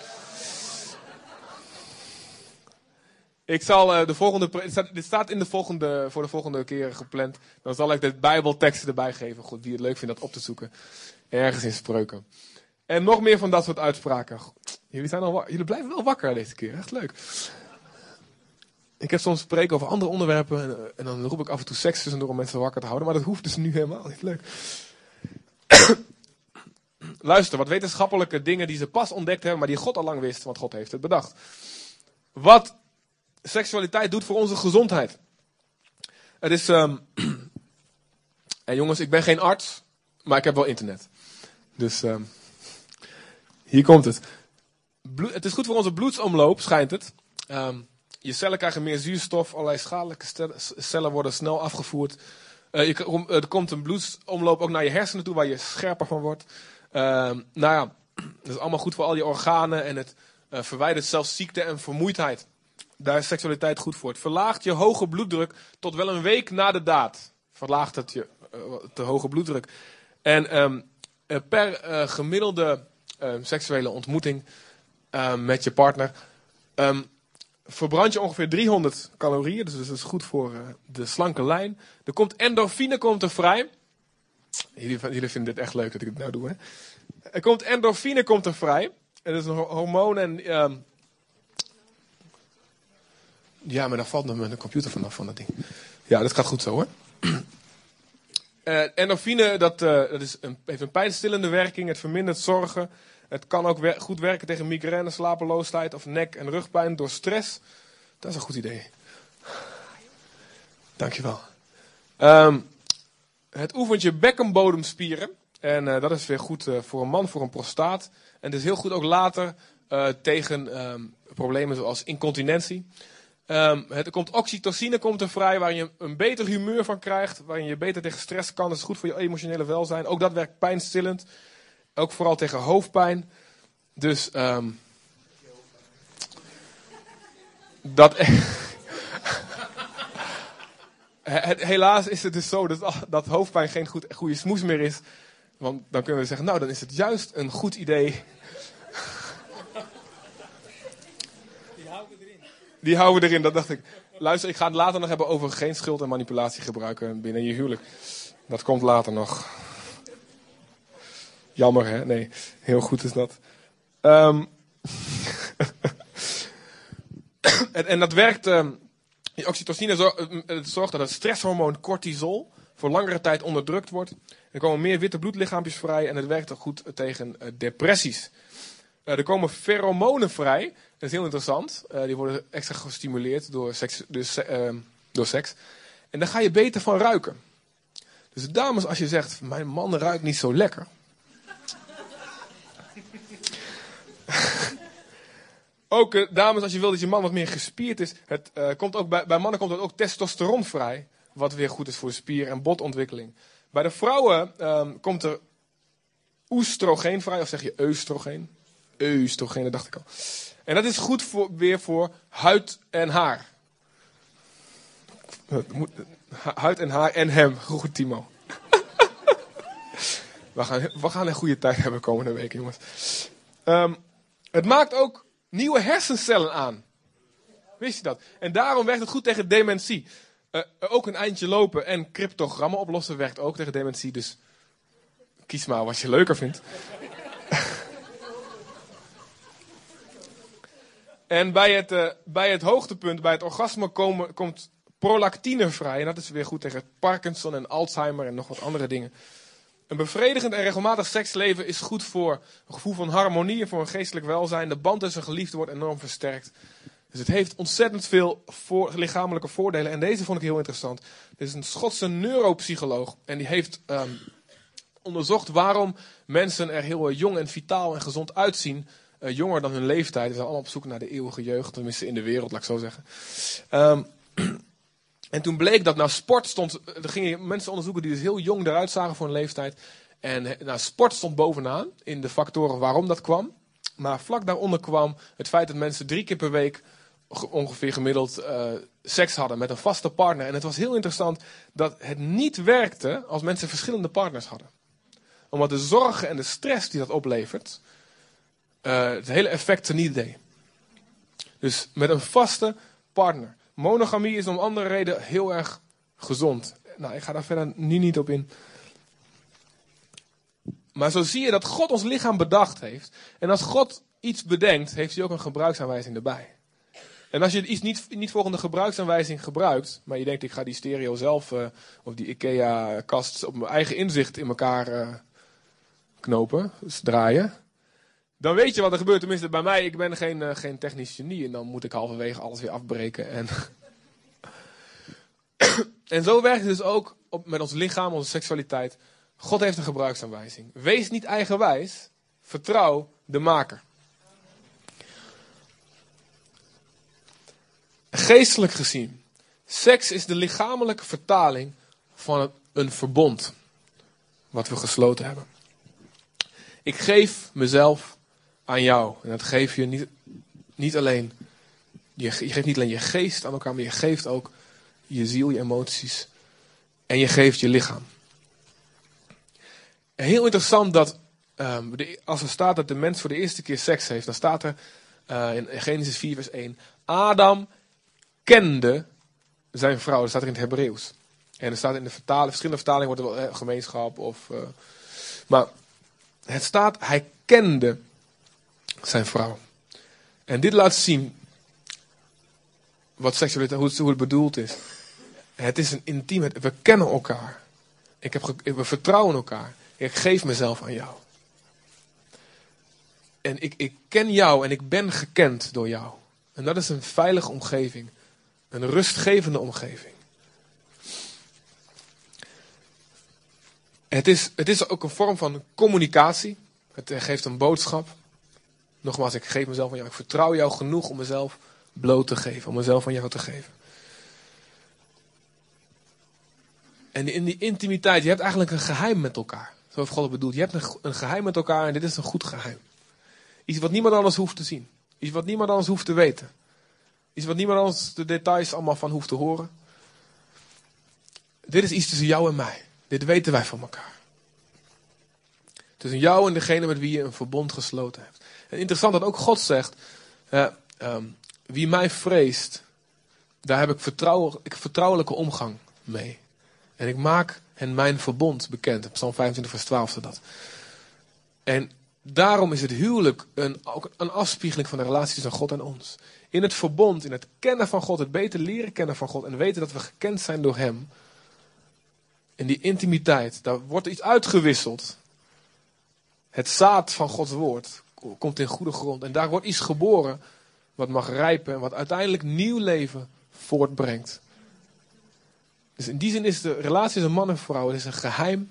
Ik zal uh, de volgende. Dit staat in de volgende, voor de volgende keer gepland. Dan zal ik de Bijbelteksten erbij geven. Goed, wie het leuk vindt dat op te zoeken. Ergens in spreuken. En nog meer van dat soort uitspraken. Jullie, zijn al, jullie blijven wel wakker deze keer. Echt leuk. Ik heb soms spreken over andere onderwerpen. En, en, dan roep ik af en toe seks tussendoor om mensen wakker te houden. Maar dat hoeft dus nu helemaal niet. Leuk. [coughs] Luister, wat wetenschappelijke dingen die ze pas ontdekt hebben. Maar die God al lang wist. Want God heeft het bedacht. Wat seksualiteit doet voor onze gezondheid. Het is. [clears throat] En jongens, ik ben geen arts, maar ik heb wel internet. Dus um, hier komt het. Het is goed voor onze bloedsomloop, schijnt het. Um, je cellen krijgen meer zuurstof, allerlei schadelijke cellen worden snel afgevoerd. Uh, je, er komt een bloedsomloop ook naar je hersenen toe, waar je scherper van wordt. nou ja, [clears throat] dat is allemaal goed voor al je organen en het uh, verwijdert zelfs ziekte en vermoeidheid. Daar is seksualiteit goed voor. Het verlaagt je hoge bloeddruk tot wel een week na de daad. Verlaagt het je uh, te hoge bloeddruk. En um, per uh, gemiddelde uh, seksuele ontmoeting met je partner verbrand je ongeveer 300 calorieën. Dus dat is goed voor de slanke lijn. Er komt endorfine komt er vrij. Jullie, vinden dit echt leuk dat ik het nou doe. Hè? Er komt endorfine komt er vrij. Het is een hormoon en ja, maar daar valt nog mijn computer vanaf van dat ding. Ja, dat gaat goed zo hoor. Uh, [clears throat] endorfine, dat, uh, dat is een, heeft een pijnstillende werking. Het vermindert zorgen. Het kan ook goed werken tegen migraine, slapeloosheid of nek- en rugpijn door stress. Dat is een goed idee. Dankjewel. Um, het oefent je bekkenbodemspieren. En uh, dat is weer goed voor een man, voor een prostaat. En het is heel goed ook later tegen um, problemen zoals incontinentie. Um, het komt oxytocine komt er vrij, waar je een beter humeur van krijgt, waarin je beter tegen stress kan. Dat is goed voor je emotionele welzijn. Ook dat werkt pijnstillend. Ook vooral tegen hoofdpijn. Dus um, dat. [laughs] helaas is het dus zo dat, dat hoofdpijn geen goed, goede smoes meer is. Want dan kunnen we zeggen, nou dan is het juist een goed idee Die houden we erin, dat dacht ik. Luister, ik ga het later nog hebben over geen schuld en manipulatie gebruiken binnen je huwelijk. Dat komt later nog. Jammer, hè? Nee, heel goed is dat. Um, [laughs] en, en, dat werkt. Um, oxytocine zorgt dat het stresshormoon cortisol voor langere tijd onderdrukt wordt. Er komen meer witte bloedlichaampjes vrij en het werkt ook goed tegen uh, depressies. Uh, er komen pheromonen vrij. Dat is heel interessant. Uh, die worden extra gestimuleerd door seks, dus, uh, door seks. En daar ga je beter van ruiken. Dus dames, als je zegt, mijn man ruikt niet zo lekker. [laughs] ook uh, dames, als je wil dat je man wat meer gespierd is. Het, komt ook bij, bij mannen komt er ook testosteron vrij. Wat weer goed is voor spier- en botontwikkeling. Bij de vrouwen um, komt er oestrogeen vrij. Of zeg je oestrogeen? Oestrogeen, dat dacht ik al. En dat is goed voor, weer voor huid en haar. Huid en haar en hem. Goed, Timo. [laughs] we, gaan, we gaan een goede tijd hebben komende week, jongens. Ehm, het maakt ook nieuwe hersencellen aan. Wist je dat? En daarom werkt het goed tegen dementie. Uh, ook een eindje lopen en cryptogrammen oplossen werkt ook tegen dementie. Dus kies maar wat je leuker vindt. [laughs] en bij het, uh, bij het hoogtepunt, bij het orgasme, komen, komt prolactine vrij. En dat is weer goed tegen Parkinson en Alzheimer en nog wat andere dingen. Een bevredigend en regelmatig seksleven is goed voor een gevoel van harmonie en voor een geestelijk welzijn. De band tussen geliefden wordt enorm versterkt. Dus het heeft ontzettend veel voor, lichamelijke voordelen. En deze vond ik heel interessant. Dit is een Schotse neuropsycholoog. En die heeft um, onderzocht waarom mensen er heel jong en vitaal en gezond uitzien. Uh, jonger dan hun leeftijd. We zijn allemaal op zoek naar de eeuwige jeugd. Tenminste in de wereld, laat ik zo zeggen. Um, [clears throat] en toen bleek dat nou sport stond. Er gingen mensen onderzoeken die dus heel jong eruit zagen voor hun leeftijd. En nou, sport stond bovenaan in de factoren waarom dat kwam. Maar vlak daaronder kwam het feit dat mensen drie keer per week ongeveer gemiddeld seks hadden met een vaste partner. En het was heel interessant dat het niet werkte als mensen verschillende partners hadden. Omdat de zorgen en de stress die dat oplevert, uh, het hele effect niet deed. Dus met een vaste partner. Monogamie is om andere reden heel erg gezond. Nou, ik ga daar verder nu niet op in. Maar zo zie je dat God ons lichaam bedacht heeft. En als God iets bedenkt, heeft hij ook een gebruiksaanwijzing erbij. En als je iets niet, niet volgende gebruiksaanwijzing gebruikt, maar je denkt ik ga die stereo zelf uh, of die IKEA-kast op mijn eigen inzicht in elkaar uh, knopen, dus draaien, dan weet je wat er gebeurt. Tenminste bij mij, ik ben geen, uh, geen technisch genie en dan moet ik halverwege alles weer afbreken. En, [coughs] en zo werkt het dus ook op, met ons lichaam, onze seksualiteit. God heeft een gebruiksaanwijzing. Wees niet eigenwijs, vertrouw de maker. Geestelijk gezien, seks is de lichamelijke vertaling van een verbond wat we gesloten hebben. Ik geef mezelf aan jou. En dat geef je niet, niet alleen. Je, geeft niet alleen je geest aan elkaar, maar je geeft ook je ziel, je emoties. En je geeft je lichaam. Heel interessant dat um, de, als er staat dat de mens voor de eerste keer seks heeft, dan staat er uh, in Genesis 4, vers 1: Adam kende zijn vrouw. Dat staat er in het Hebreeuws. En er staat in de vertaling, verschillende vertalingen wordt er wel eh, gemeenschap of. Uh, maar het staat, hij kende zijn vrouw. En dit laat zien wat seksualiteit, hoe het, bedoeld is. Het is een intiem, we kennen elkaar. Ik heb, we vertrouwen elkaar. Ik geef mezelf aan jou. En ik, ik ken jou en ik ben gekend door jou. En dat is een veilige omgeving. Een rustgevende omgeving. Het is, het is ook een vorm van communicatie. Het geeft een boodschap. Nogmaals, ik geef mezelf aan jou. Ik vertrouw jou genoeg om mezelf bloot te geven. Om mezelf aan jou te geven. En in die intimiteit, je hebt eigenlijk een geheim met elkaar. Zo heeft God het bedoeld. Je hebt een, een geheim met elkaar en dit is een goed geheim. Iets wat niemand anders hoeft te zien. Iets wat niemand anders hoeft te weten. Iets wat niemand anders de details allemaal van hoeft te horen. Dit is iets tussen jou en mij. Dit weten wij van elkaar. Tussen jou en degene met wie je een verbond gesloten hebt. Interessant dat ook God zegt: uh, um, wie mij vreest, daar heb ik, ik vertrouwelijke omgang mee. En ik maak hen mijn verbond bekend. Psalm 25, vers 12 staat dat. En daarom is het huwelijk een, ook een afspiegeling van de relatie tussen God en ons. In het verbond, in het kennen van God, het beter leren kennen van God en weten dat we gekend zijn door Hem. In die intimiteit, daar wordt iets uitgewisseld. Het zaad van Gods woord komt in goede grond. En daar wordt iets geboren wat mag rijpen en wat uiteindelijk nieuw leven voortbrengt. Dus in die zin is de relatie tussen man en vrouw is een geheim,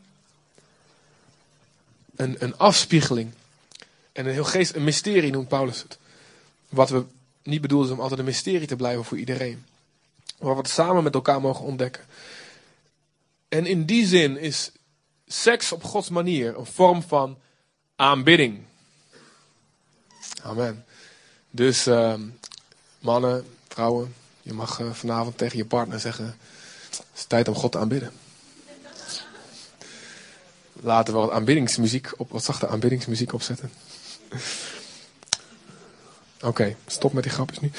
een, een afspiegeling en een heel geest, een mysterie noemt Paulus het. Wat we niet bedoeld is om altijd een mysterie te blijven voor iedereen. Maar wat we samen met elkaar mogen ontdekken. En in die zin is seks op Gods manier een vorm van aanbidding. Amen. Dus uh, mannen, vrouwen, je mag uh, vanavond tegen je partner zeggen: Het is tijd om God te aanbidden. Laten we wat aanbiddingsmuziek op, wat zachte aanbiddingsmuziek opzetten. Oké, stop met die grapjes nu.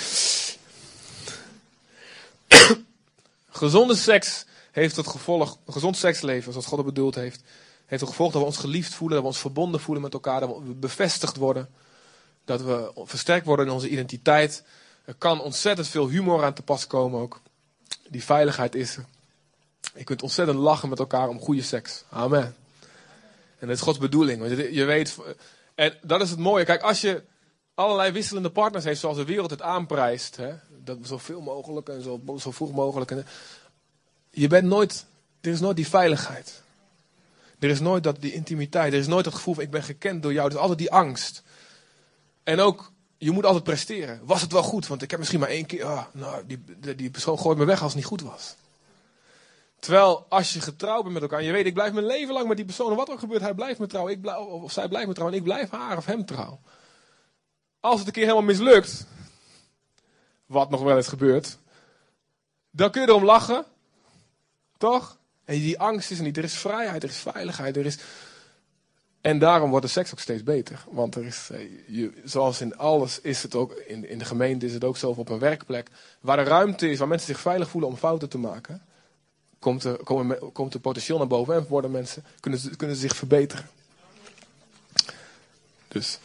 Gezonde seks heeft het gevolg, gezond seksleven, zoals God het bedoeld heeft, heeft het gevolg dat we ons geliefd voelen, dat we ons verbonden voelen met elkaar, dat we bevestigd worden, dat we versterkt worden in onze identiteit. Er kan ontzettend veel humor aan te pas komen ook. Die veiligheid is er. Je kunt ontzettend lachen met elkaar om goede seks. Amen. En dat is Gods bedoeling. Want je, weet, en dat is het mooie. Kijk, als je allerlei wisselende partners heeft zoals de wereld het aanprijst. Hè, dat zoveel mogelijk en zo, zo vroeg mogelijk. En, je bent nooit, er is nooit die veiligheid. Er is nooit dat, die intimiteit. Er is nooit dat gevoel van ik ben gekend door jou. Er is altijd die angst. En ook, je moet altijd presteren. Was het wel goed? Want ik heb misschien maar één keer, ah, nou, die, die persoon gooit me weg als het niet goed was. Terwijl als je getrouwd bent met elkaar je weet, ik blijf mijn leven lang met die persoon. En wat er gebeurt, hij blijft me trouw. Ik blijf, of zij blijft me trouw en ik blijf haar of hem trouw. Als het een keer helemaal mislukt, wat nog wel eens gebeurt, dan kun je erom lachen. Toch? En die angst is er niet. Er is vrijheid, er is veiligheid, er is... En daarom wordt de seks ook steeds beter. Want er is, eh, zoals in alles is het ook, in, in de gemeente is het ook zo, op een werkplek, waar er ruimte is, waar mensen zich veilig voelen om fouten te maken, komt er, komen, komt er potentieel naar boven en worden mensen, kunnen, kunnen ze zich verbeteren. Dus.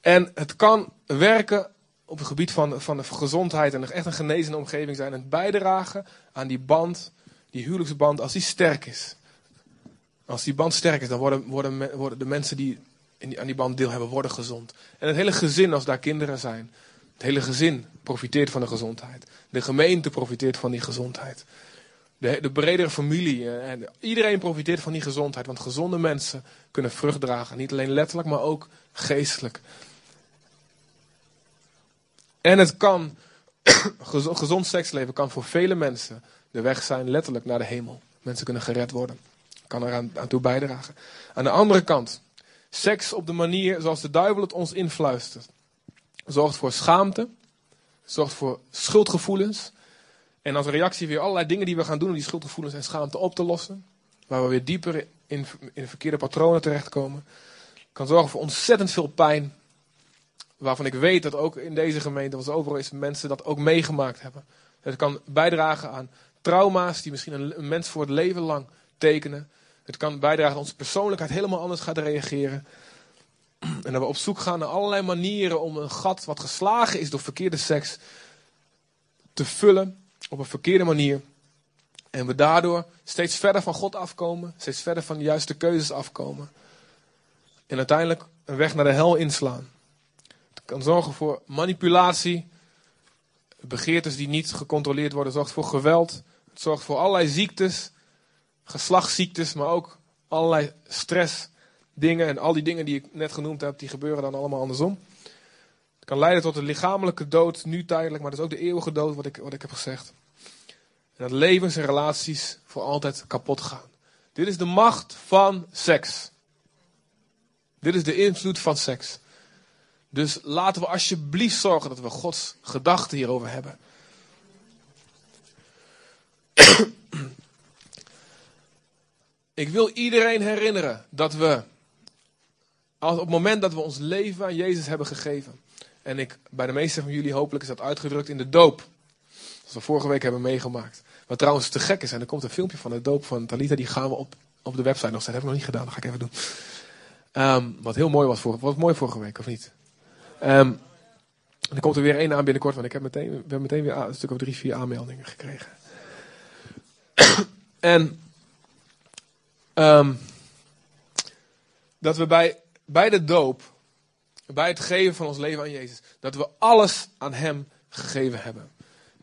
En het kan werken op het gebied van, van de gezondheid en echt een genezende omgeving zijn. En bijdragen aan die band, die huwelijksband, als die sterk is. Als die band sterk is, dan worden, worden, worden de mensen die, die aan die band deel hebben, worden gezond. En het hele gezin, als daar kinderen zijn, het hele gezin profiteert van de gezondheid. De gemeente profiteert van die gezondheid. De, de bredere familie. Eh, en iedereen profiteert van die gezondheid. Want gezonde mensen kunnen vrucht dragen. Niet alleen letterlijk, maar ook geestelijk. En het kan, [coughs] gezond seksleven kan voor vele mensen de weg zijn letterlijk naar de hemel. Mensen kunnen gered worden. Kan er aan, toe bijdragen. Aan de andere kant, seks op de manier zoals de duivel het ons influistert. Zorgt voor schaamte. Zorgt voor schuldgevoelens. En als reactie weer allerlei dingen die we gaan doen om die schuldgevoelens en schaamte op te lossen. Waar we weer dieper in, in verkeerde patronen terechtkomen. Kan zorgen voor ontzettend veel pijn waarvan ik weet dat ook in deze gemeente, wat overal is, mensen dat ook meegemaakt hebben. Het kan bijdragen aan trauma's die misschien een, mens voor het leven lang tekenen. Het kan bijdragen dat onze persoonlijkheid helemaal anders gaat reageren. En dat we op zoek gaan naar allerlei manieren om een gat wat geslagen is door verkeerde seks te vullen op een verkeerde manier. En we daardoor steeds verder van God afkomen, steeds verder van de juiste keuzes afkomen. En uiteindelijk een weg naar de hel inslaan kan zorgen voor manipulatie, begeertes die niet gecontroleerd worden, zorgt voor geweld, het zorgt voor allerlei ziektes, geslachtsziektes, maar ook allerlei stressdingen en al die dingen die ik net genoemd heb, die gebeuren dan allemaal andersom. Het kan leiden tot een lichamelijke dood, nu tijdelijk, maar dat is ook de eeuwige dood, wat ik, wat ik heb gezegd. En dat levens en relaties voor altijd kapot gaan. Dit is de macht van seks. Dit is de invloed van seks. Dus laten we alsjeblieft zorgen dat we Gods gedachten hierover hebben. Ik wil iedereen herinneren dat we, als op het moment dat we ons leven aan Jezus hebben gegeven, en ik, bij de meeste van jullie hopelijk is dat uitgedrukt in de doop, zoals we vorige week hebben meegemaakt. Wat trouwens te gek is, en er komt een filmpje van de doop van Talita, die gaan we op, op de website nog zetten. Dat heb ik nog niet gedaan, dat ga ik even doen. Um, wat heel mooi was, vorige, was mooi vorige week, of niet? Um, er komt er weer één aan binnenkort, want ik heb meteen, we hebben meteen weer een stuk of drie, vier aanmeldingen gekregen. [coughs] en um, dat we bij, bij de doop, bij het geven van ons leven aan Jezus, dat we alles aan Hem gegeven hebben.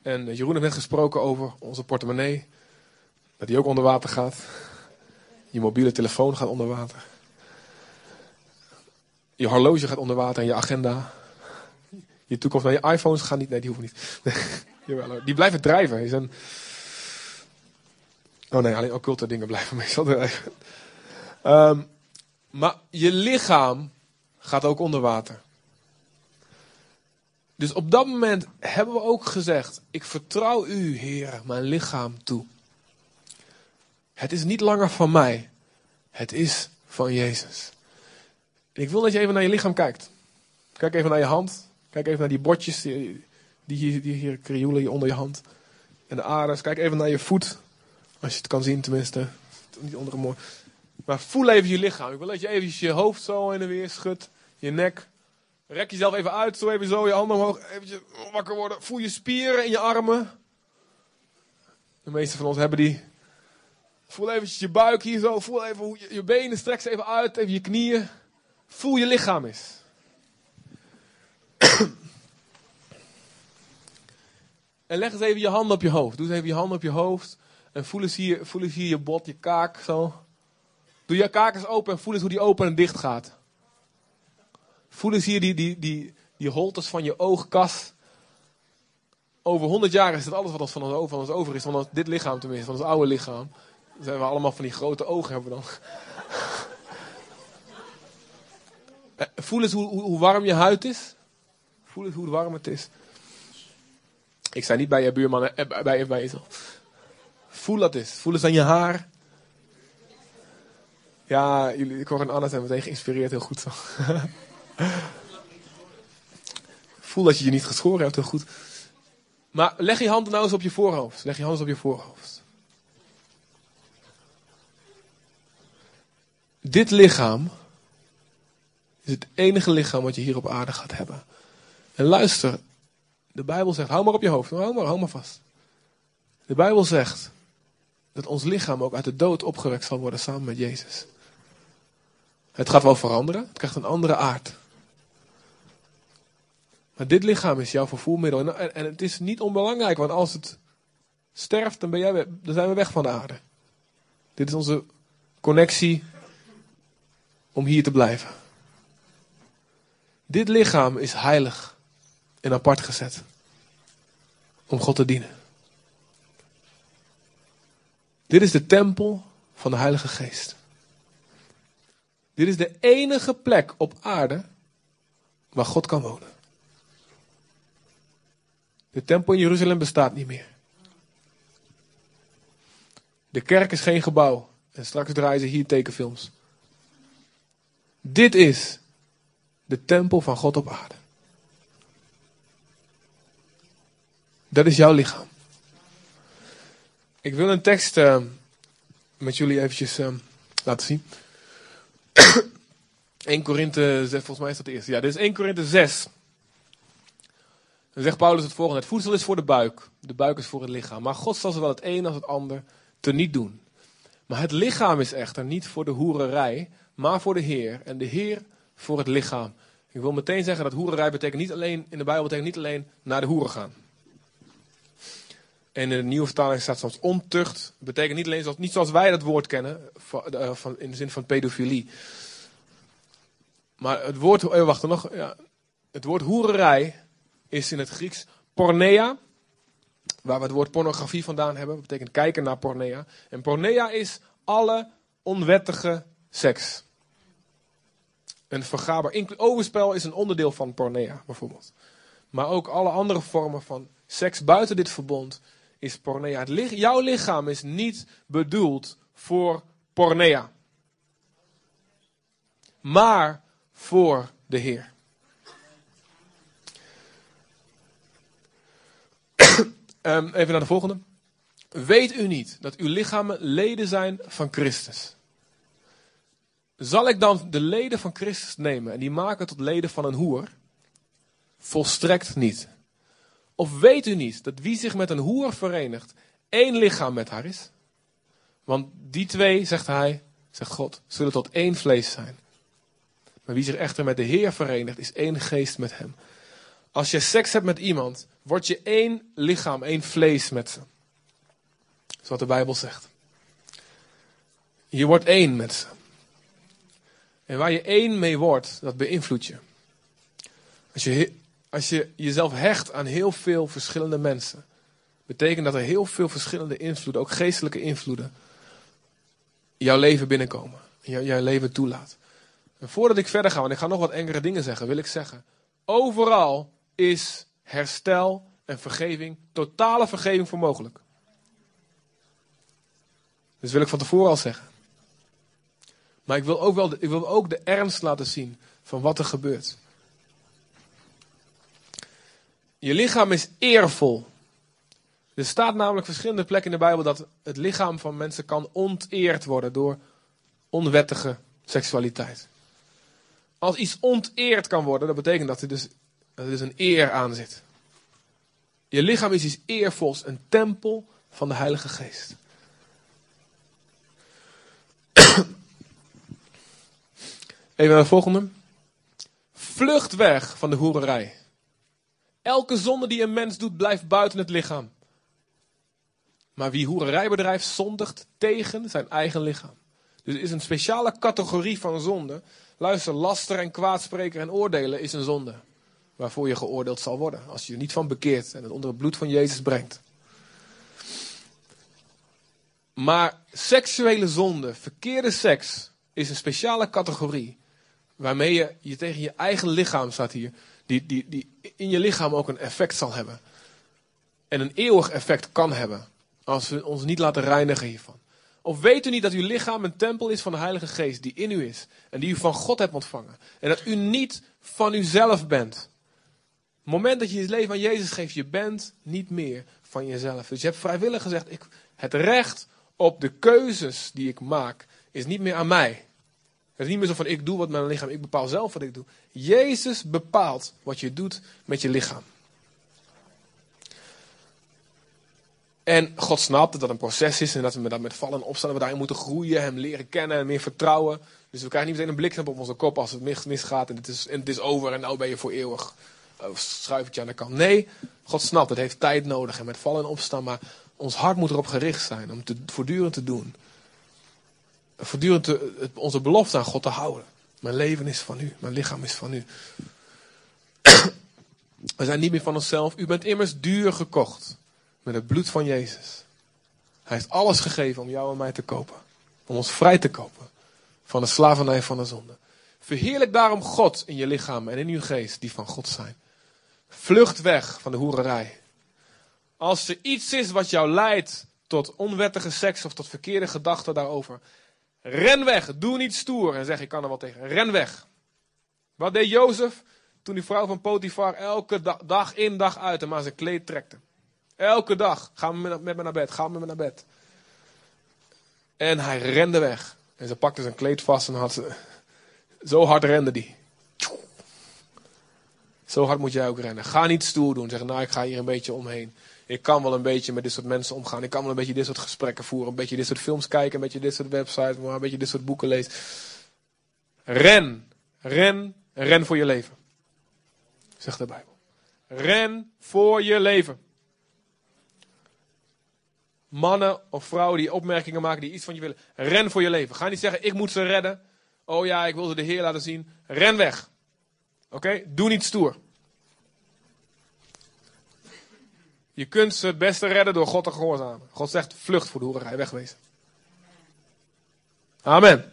En Jeroen heeft net gesproken over onze portemonnee, dat die ook onder water gaat. Je mobiele telefoon gaat onder water. Je horloge gaat onder water en je agenda. Je toekomst, maar je iPhones gaan niet. Nee, die hoeven niet. [laughs] die blijven drijven. Is een... Oh nee, alleen occulte dingen blijven meestal. Um, maar je lichaam gaat ook onder water. Dus op dat moment hebben we ook gezegd: Ik vertrouw u, Heer, mijn lichaam toe. Het is niet langer van mij, het is van Jezus ik wil dat je even naar je lichaam kijkt. Kijk even naar je hand. Kijk even naar die botjes die, die, hier, die hier krioelen onder je hand. En de aardes. Kijk even naar je voet. Als je het kan zien tenminste. Niet onder een mooi. Maar voel even je lichaam. Ik wil dat je even je hoofd zo in en weer schudt. Je nek. Rek jezelf even uit. Zo even zo. Je handen omhoog. Even wakker worden. Voel je spieren in je armen. De meeste van ons hebben die. Voel eventjes je buik hier zo. Voel even hoe je, je benen. Ze even uit. Even je knieën. Voel je lichaam eens. en leg eens even je handen op je hoofd. Doe eens even je handen op je hoofd. En voel eens hier, voel eens hier je bot, je kaak zo. Doe je kaak eens open en voel eens hoe die open en dicht gaat. Voel eens hier die, die, die, die holtes van je oogkas. Over honderd jaar is het alles wat ons van ons, over, is. Van ons, dit lichaam tenminste, van ons oude lichaam. Dan zijn we allemaal van die grote ogen hebben dan. [laughs] Eh, voel eens hoe, hoe, warm je huid is. Voel eens hoe warm het is. Ik zei niet bij je buurman, eh, bij, bij, bij. Voel dat eens. Voel eens aan je haar. Ja, jullie, ik hoor een Anna zijn meteen geïnspireerd. Heel goed zo. [laughs] Voel dat je je niet geschoren hebt. Heel goed. Maar leg je handen nou eens op je voorhoofd. Leg je handen op je voorhoofd. Dit lichaam is het enige lichaam wat je hier op aarde gaat hebben. En luister, de Bijbel zegt, hou maar op je hoofd, hou maar, hou maar vast. De Bijbel zegt dat ons lichaam ook uit de dood opgewekt zal worden samen met Jezus. Het gaat wel veranderen, het krijgt een andere aard. Maar dit lichaam is jouw vervoermiddel. En, en het is niet onbelangrijk, want als het sterft, dan, ben jij, dan zijn we weg van de aarde. Dit is onze connectie om hier te blijven. Dit lichaam is heilig en apart gezet om God te dienen. Dit is de tempel van de Heilige Geest. Dit is de enige plek op aarde waar God kan wonen. De tempel in Jeruzalem bestaat niet meer. De kerk is geen gebouw. En straks draaien ze hier tekenfilms. Dit is de tempel van God op aarde. Dat is jouw lichaam. Ik wil een tekst uh, met jullie eventjes uh, laten zien. [clears throat] 1 Korinthe 6, volgens mij is dat de eerste. Ja, dit is 1 Korinthe 6. Dan zegt Paulus het volgende. Het voedsel is voor de buik. De buik is voor het lichaam. Maar God zal zowel het een als het ander te niet doen. Maar het lichaam is echter niet voor de hoererij, maar voor de Heer. En de Heer voor het lichaam. Ik wil meteen zeggen dat hoererij betekent niet alleen, in de Bijbel betekent niet alleen naar de hoeren gaan. En in de nieuwe vertaling staat soms ontucht. betekent niet alleen zoals, niet zoals wij dat woord kennen, van, in de zin van pedofilie. Maar het woord, oh, wacht nog, ja, het woord hoererij is in het Grieks pornea. Waar we het woord pornografie vandaan hebben. Dat betekent kijken naar pornea. En pornea is alle onwettige seks. Een vergaber. Overspel is een onderdeel van pornea, bijvoorbeeld. Maar ook alle andere vormen van seks buiten dit verbond is. Het jouw lichaam is niet bedoeld voor pornea. Maar voor de Heer. um, [clears throat] even naar de volgende. Weet u niet dat uw lichamen leden zijn van Christus? Zal ik dan de leden van Christus nemen en die maken tot leden van een hoer? Volstrekt niet. Of weet u niet dat wie zich met een hoer verenigt, één lichaam met haar is? Want die twee, zegt hij, zegt God, zullen tot één vlees zijn. Maar wie zich echter met de Heer verenigt, is één geest met hem. Als je seks hebt met iemand, word je één lichaam, één vlees met ze. Dat is wat de Bijbel zegt. Je wordt één met ze. En waar je één mee wordt, dat beïnvloedt je. Als je, als je jezelf hecht aan heel veel verschillende mensen, betekent dat er heel veel verschillende invloeden, ook geestelijke invloeden, jouw leven binnenkomen. En jouw leven toelaat. En voordat ik verder ga, want ik ga nog wat engere dingen zeggen, wil ik zeggen: overal is herstel en vergeving, totale vergeving voor mogelijk. Dus wil ik van tevoren al zeggen. Maar ik wil ook, wel ik wil ook de ernst laten zien van wat er gebeurt. Je lichaam is eervol. Er staat namelijk verschillende plekken in de Bijbel dat het lichaam van mensen kan onteerd worden door onwettige seksualiteit. Als iets onteerd kan worden, dat betekent dat er dus, dat er dus een eer aan zit. Je lichaam is iets eervols, een tempel van de Heilige Geest. Even naar de volgende. Vlucht weg van de hoererij. Elke zonde die een mens doet, blijft buiten het lichaam. Maar wie hoererij bedrijft, zondigt tegen zijn eigen lichaam. Dus is een speciale categorie van zonde. Luister, laster en kwaadspreken en oordelen is een zonde. Waarvoor je geoordeeld zal worden. Als je er niet van bekeert en het onder het bloed van Jezus brengt. Maar seksuele zonde, verkeerde seks, is een speciale categorie. Waarmee je, je tegen je eigen lichaam staat hier. Die, die, die in je lichaam ook een effect zal hebben. En een eeuwig effect kan hebben. Als we ons niet laten reinigen hiervan. Of weet u niet dat uw lichaam een tempel is van de Heilige Geest die in u is. En die u van God hebt ontvangen. En dat u niet van uzelf bent. Het moment dat je je leven aan Jezus geeft, je bent niet meer van jezelf. Dus je hebt vrijwillig gezegd, ik, het recht op de keuzes die ik maak, is niet meer aan mij. Het is niet meer zo van ik doe wat mijn lichaam, ik bepaal zelf wat ik doe. Jezus bepaalt wat je doet met je lichaam. En God snapt dat dat een proces is en dat we met vallen en opstaan, we daarin moeten groeien, hem leren kennen en meer vertrouwen. Dus we krijgen niet meteen een blik op onze kop als het misgaat en het is, en het is over en nou ben je voor eeuwig. Of oh, aan de kant. Nee, God snapt, het heeft tijd nodig en met vallen en opstaan, maar ons hart moet erop gericht zijn om te, voortdurend te doen. Voortdurend te, onze belofte aan God te houden. Mijn leven is van u, mijn lichaam is van u. [clears throat] We zijn niet meer van onszelf. U bent immers duur gekocht met het bloed van Jezus. Hij heeft alles gegeven om jou en mij te kopen. Om ons vrij te kopen van de slavernij van de zonde. Verheerlijk daarom God in je lichaam en in uw geest die van God zijn. Vlucht weg van de hoererij. Als er iets is wat jou leidt tot onwettige seks of tot verkeerde gedachten daarover. Ren weg, doe niet stoer en zeg ik kan er wat tegen. Ren weg. Wat deed Jozef toen die vrouw van Potifar elke dag in dag uit hem aan zijn kleed trekte? Elke dag. Ga met me naar bed. Ga met me naar bed. En hij rende weg. En ze pakte zijn kleed vast en had ze... Zo hard rende die. Zo hard moet jij ook rennen. Ga niet stoer doen. Zeg, nou, ik ga hier een beetje omheen. Ik kan wel een beetje met dit soort mensen omgaan. Ik kan wel een beetje dit soort gesprekken voeren. Een beetje dit soort films kijken. Een beetje dit soort websites. Maar een beetje dit soort boeken lezen. Ren. Ren. Ren voor je leven. Zegt de Bijbel. Ren voor je leven mannen of vrouwen die opmerkingen maken, die iets van je willen. Ren voor je leven. Ga niet zeggen, ik moet ze redden. Oh ja, ik wil ze de Heer laten zien. Ren weg. Oké? Doe niet stoer. Je kunt ze het beste redden door God te gehoorzamen. God zegt, vlucht voor de hoererij, wegwezen. Amen.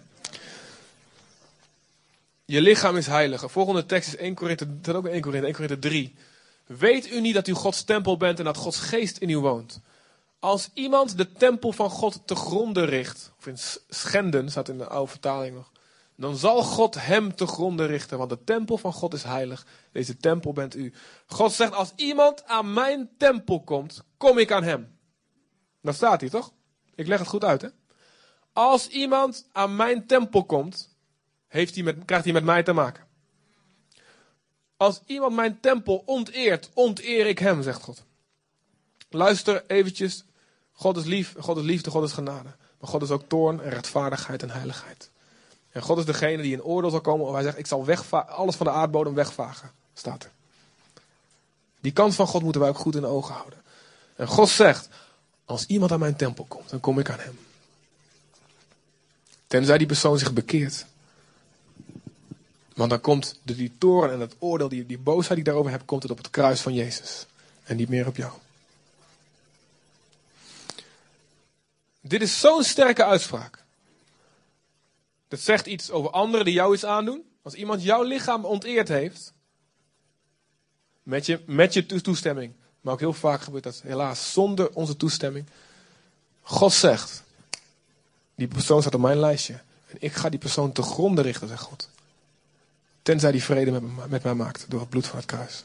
Je lichaam is heilig. De volgende tekst is 1 Korinthe, dat ook 1 Korinthe, 1 Korinthe 3. Weet u niet dat u Gods tempel bent en dat Gods geest in u woont? Als iemand de tempel van God te gronden richt, of in schenden staat in de oude vertaling nog, dan zal God hem te gronden richten, want de tempel van God is heilig. Deze tempel bent u. God zegt, als iemand aan mijn tempel komt, kom ik aan hem. Dat staat hier toch? Ik leg het goed uit, hè? Als iemand aan mijn tempel komt, heeft hij met, krijgt hij met mij te maken. Als iemand mijn tempel onteert, onteer ik hem, zegt God. Luister eventjes God is lief, God is liefde, God is genade. Maar God is ook toorn en rechtvaardigheid en heiligheid. En God is degene die in oordeel zal komen. Hij zegt, ik zal alles van de aardbodem wegvagen. Staat er. Die kant van God moeten wij ook goed in de ogen houden. En God zegt, als iemand aan mijn tempel komt, dan kom ik aan hem. Tenzij die persoon zich bekeert. Want dan komt de, die toren en het oordeel, die, die boosheid die ik daarover heb, komt het op het kruis van Jezus. En niet meer op jou. Dit is zo'n sterke uitspraak. Dat zegt iets over anderen die jou iets aandoen. Als iemand jouw lichaam onteerd heeft, met je, met je toestemming, maar ook heel vaak gebeurt dat helaas zonder onze toestemming. God zegt, die persoon staat op mijn lijstje. En ik ga die persoon te gronden richten, zegt God. Tenzij die vrede met, met mij maakt door het bloed van het kruis.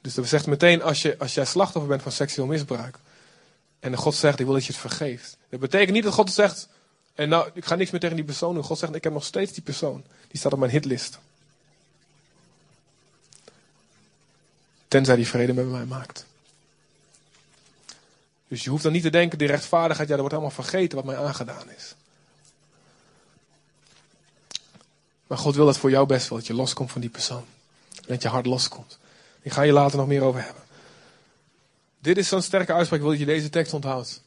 Dus dat zegt meteen, als, je, als jij slachtoffer bent van seksueel misbruik. En God zegt, ik wil dat je het vergeeft. Dat betekent niet dat God zegt, en nou, ik ga niks meer tegen die persoon doen. God zegt, ik heb nog steeds die persoon. Die staat op mijn hitlist. Tenzij die vrede met mij maakt. Dus je hoeft dan niet te denken, die rechtvaardigheid, ja, dat wordt allemaal vergeten wat mij aangedaan is. Maar God wil dat voor jou best wel, dat je loskomt van die persoon. Dat je hart loskomt. Ik ga je later nog meer over hebben. Dit is zo'n sterke uitspraak, ik wil dat je deze tekst onthoudt.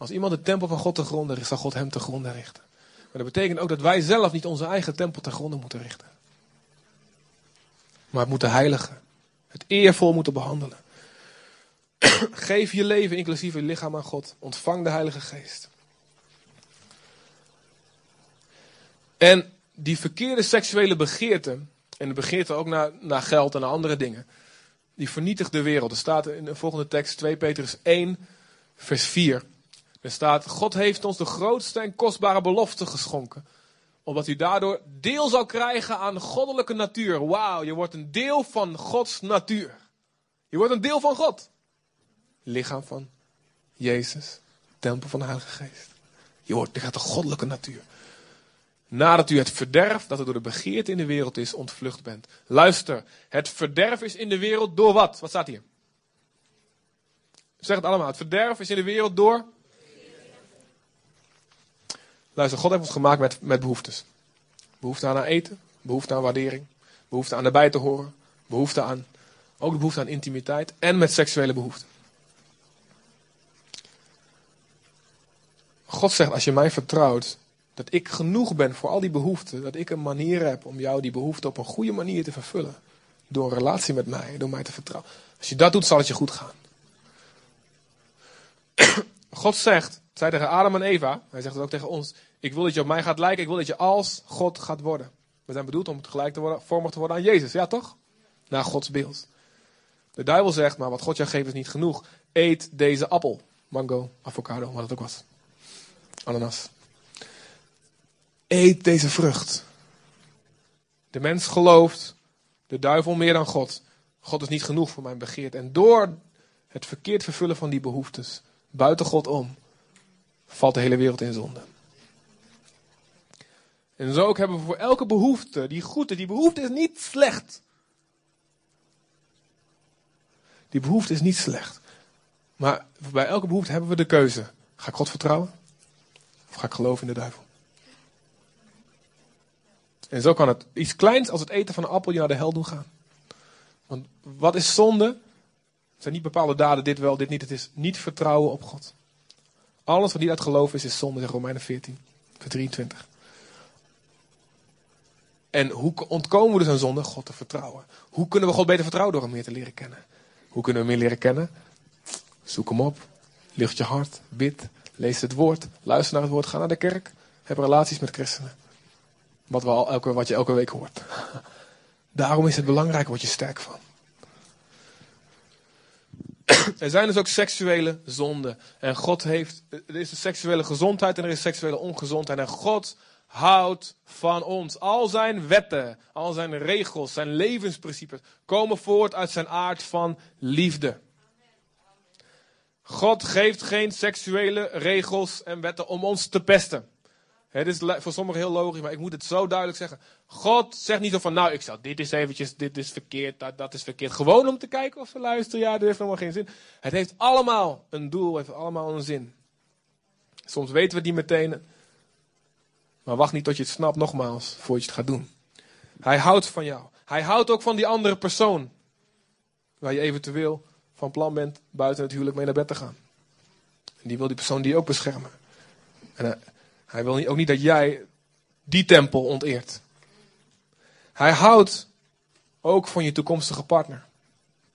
Als iemand de tempel van God te gronden richt, zal God hem te gronden richten. Maar dat betekent ook dat wij zelf niet onze eigen tempel te gronden moeten richten. Maar het moeten heiligen. Het eervol moeten behandelen. [clears throat] Geef je leven, inclusief je lichaam aan God. Ontvang de Heilige Geest. En die verkeerde seksuele begeerte, en de begeerte ook naar, naar geld en naar andere dingen, die vernietigt de wereld. Er staat in de volgende tekst 2 Petrus 1, vers 4. Er staat, God heeft ons de grootste en kostbare belofte geschonken. Omdat u daardoor deel zal krijgen aan goddelijke natuur. Wauw, je wordt een deel van Gods natuur. Je wordt een deel van God. Lichaam van Jezus, tempel van de Heilige Geest. Je wordt, je gaat de goddelijke natuur. Nadat u het verderf dat er door de begeerte in de wereld is, ontvlucht bent. Luister, het verderf is in de wereld door wat? Wat staat hier? Zeg het allemaal. Het verderf is in de wereld door Luister, God heeft ons gemaakt met, met behoeftes. Behoefte aan eten, behoefte aan waardering, behoefte aan erbij te horen, behoefte aan, ook de behoefte aan intimiteit en met seksuele behoeften. God zegt, als je mij vertrouwt, dat ik genoeg ben voor al die behoeften, dat ik een manier heb om jou die behoeften op een goede manier te vervullen. Door een relatie met mij, door mij te vertrouwen. Als je dat doet, zal het je goed gaan. [clears throat] God zegt, zei tegen Adam en Eva, hij zegt het ook tegen ons, ik wil dat je op mij gaat lijken, ik wil dat je als God gaat worden. We zijn bedoeld om gelijk te worden, vormig te worden aan Jezus, ja toch? Naar Gods beeld. De duivel zegt, maar wat God jou geeft is niet genoeg. Eet deze appel. Mango, avocado, wat het ook was. Ananas. Eet deze vrucht. De mens gelooft, de duivel meer dan God. God is niet genoeg voor mijn begeerte. En door het verkeerd vervullen van die behoeftes, buiten God om, valt de hele wereld in zonde. En zo ook hebben we voor elke behoefte, die goed die behoefte is niet slecht. Die behoefte is niet slecht. Maar bij elke behoefte hebben we de keuze. Ga ik God vertrouwen? Of ga ik geloven in de duivel? En zo kan het iets kleins als het eten van een appel je naar de hel doen gaan. Want wat is zonde? Het zijn niet bepaalde daden, dit wel, dit niet. Het is niet vertrouwen op God. Alles wat niet uit geloof is, is zonde, zegt Romeinen 14, vers 23. En hoe ontkomen we dus aan zonde? God te vertrouwen. Hoe kunnen we God beter vertrouwen? Door hem meer te leren kennen. Hoe kunnen we hem meer leren kennen? Zoek hem op. Licht je hart. Bid. Lees het woord. Luister naar het woord. Ga naar de kerk. Heb relaties met christenen. Wat, we al elke, wat je elke week hoort. [laughs] Daarom is het belangrijk, word je sterk van. [coughs] Er zijn dus ook seksuele zonden. En God heeft, er is de seksuele gezondheid en er is seksuele ongezondheid. En God houdt van ons. Al zijn wetten, al zijn regels, zijn levensprincipes komen voort uit zijn aard van liefde. God geeft geen seksuele regels en wetten om ons te pesten. Het is voor sommigen heel logisch, maar ik moet het zo duidelijk zeggen. God zegt niet zo van, nou, ik zal dit is eventjes, dit is verkeerd, dat, dat is verkeerd. Gewoon om te kijken of ze luisteren, ja, dit heeft helemaal geen zin. Het heeft allemaal een doel, het heeft allemaal een zin. Soms weten we niet meteen, maar wacht niet tot je het snapt nogmaals, voordat je het gaat doen. Hij houdt van jou. Hij houdt ook van die andere persoon. Waar je eventueel van plan bent buiten het huwelijk mee naar bed te gaan. En die wil die persoon die ook beschermen. En hij wil ook niet dat jij die tempel onteert. Hij houdt ook van je toekomstige partner.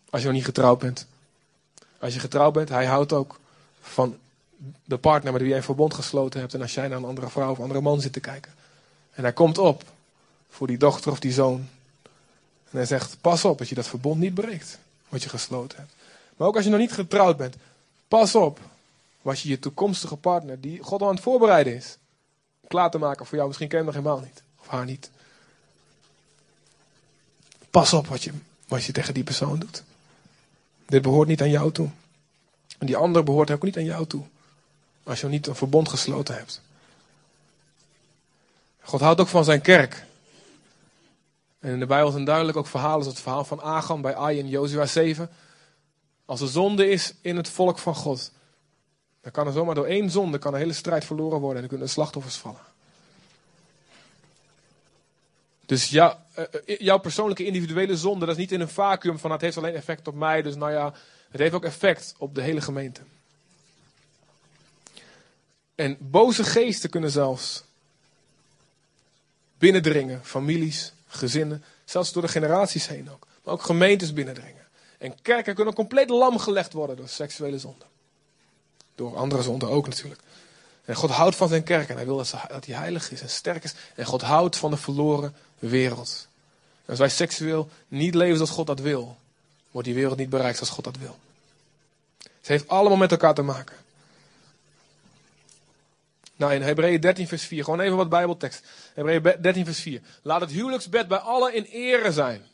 Als je nog niet getrouwd bent. Als je getrouwd bent, hij houdt ook van de partner met wie jij een verbond gesloten hebt. En als jij naar een andere vrouw of andere man zit te kijken. En hij komt op voor die dochter of die zoon. En hij zegt, pas op dat je dat verbond niet breekt. Wat je gesloten hebt. Maar ook als je nog niet getrouwd bent. Pas op wat je je toekomstige partner, die God al aan het voorbereiden is. Klaar te maken voor jou. Misschien ken je hem nog helemaal niet. Of haar niet. Pas op wat je, wat je tegen die persoon doet. Dit behoort niet aan jou toe. En die ander behoort ook niet aan jou toe. Als je niet een verbond gesloten hebt. God houdt ook van zijn kerk. En in de Bijbel zijn duidelijk ook verhalen, zoals het verhaal van Agam bij Ai in Jozua 7. Als er zonde is in het volk van God, dan kan er zomaar door één zonde kan de hele strijd verloren worden en dan kunnen slachtoffers vallen. Dus jou, eh, eh, jouw persoonlijke individuele zonde, dat is niet in een vacuüm van het heeft alleen effect op mij, dus nou ja, het heeft ook effect op de hele gemeente. En boze geesten kunnen zelfs binnendringen, families, gezinnen, zelfs door de generaties heen ook. Maar ook gemeentes binnendringen. En kerken kunnen compleet lam gelegd worden door seksuele zonde. Door andere zonden ook natuurlijk. En God houdt van zijn kerk en hij wil dat, hij heilig is en sterk is. En God houdt van de verloren wereld. En als wij seksueel niet leven zoals God dat wil, wordt die wereld niet bereikt zoals God dat wil. Het heeft allemaal met elkaar te maken. Nou, in Hebreeën 13 vers 4, gewoon even wat bijbeltekst. Hebreeën 13 vers 4. Laat het huwelijksbed bij allen in ere zijn.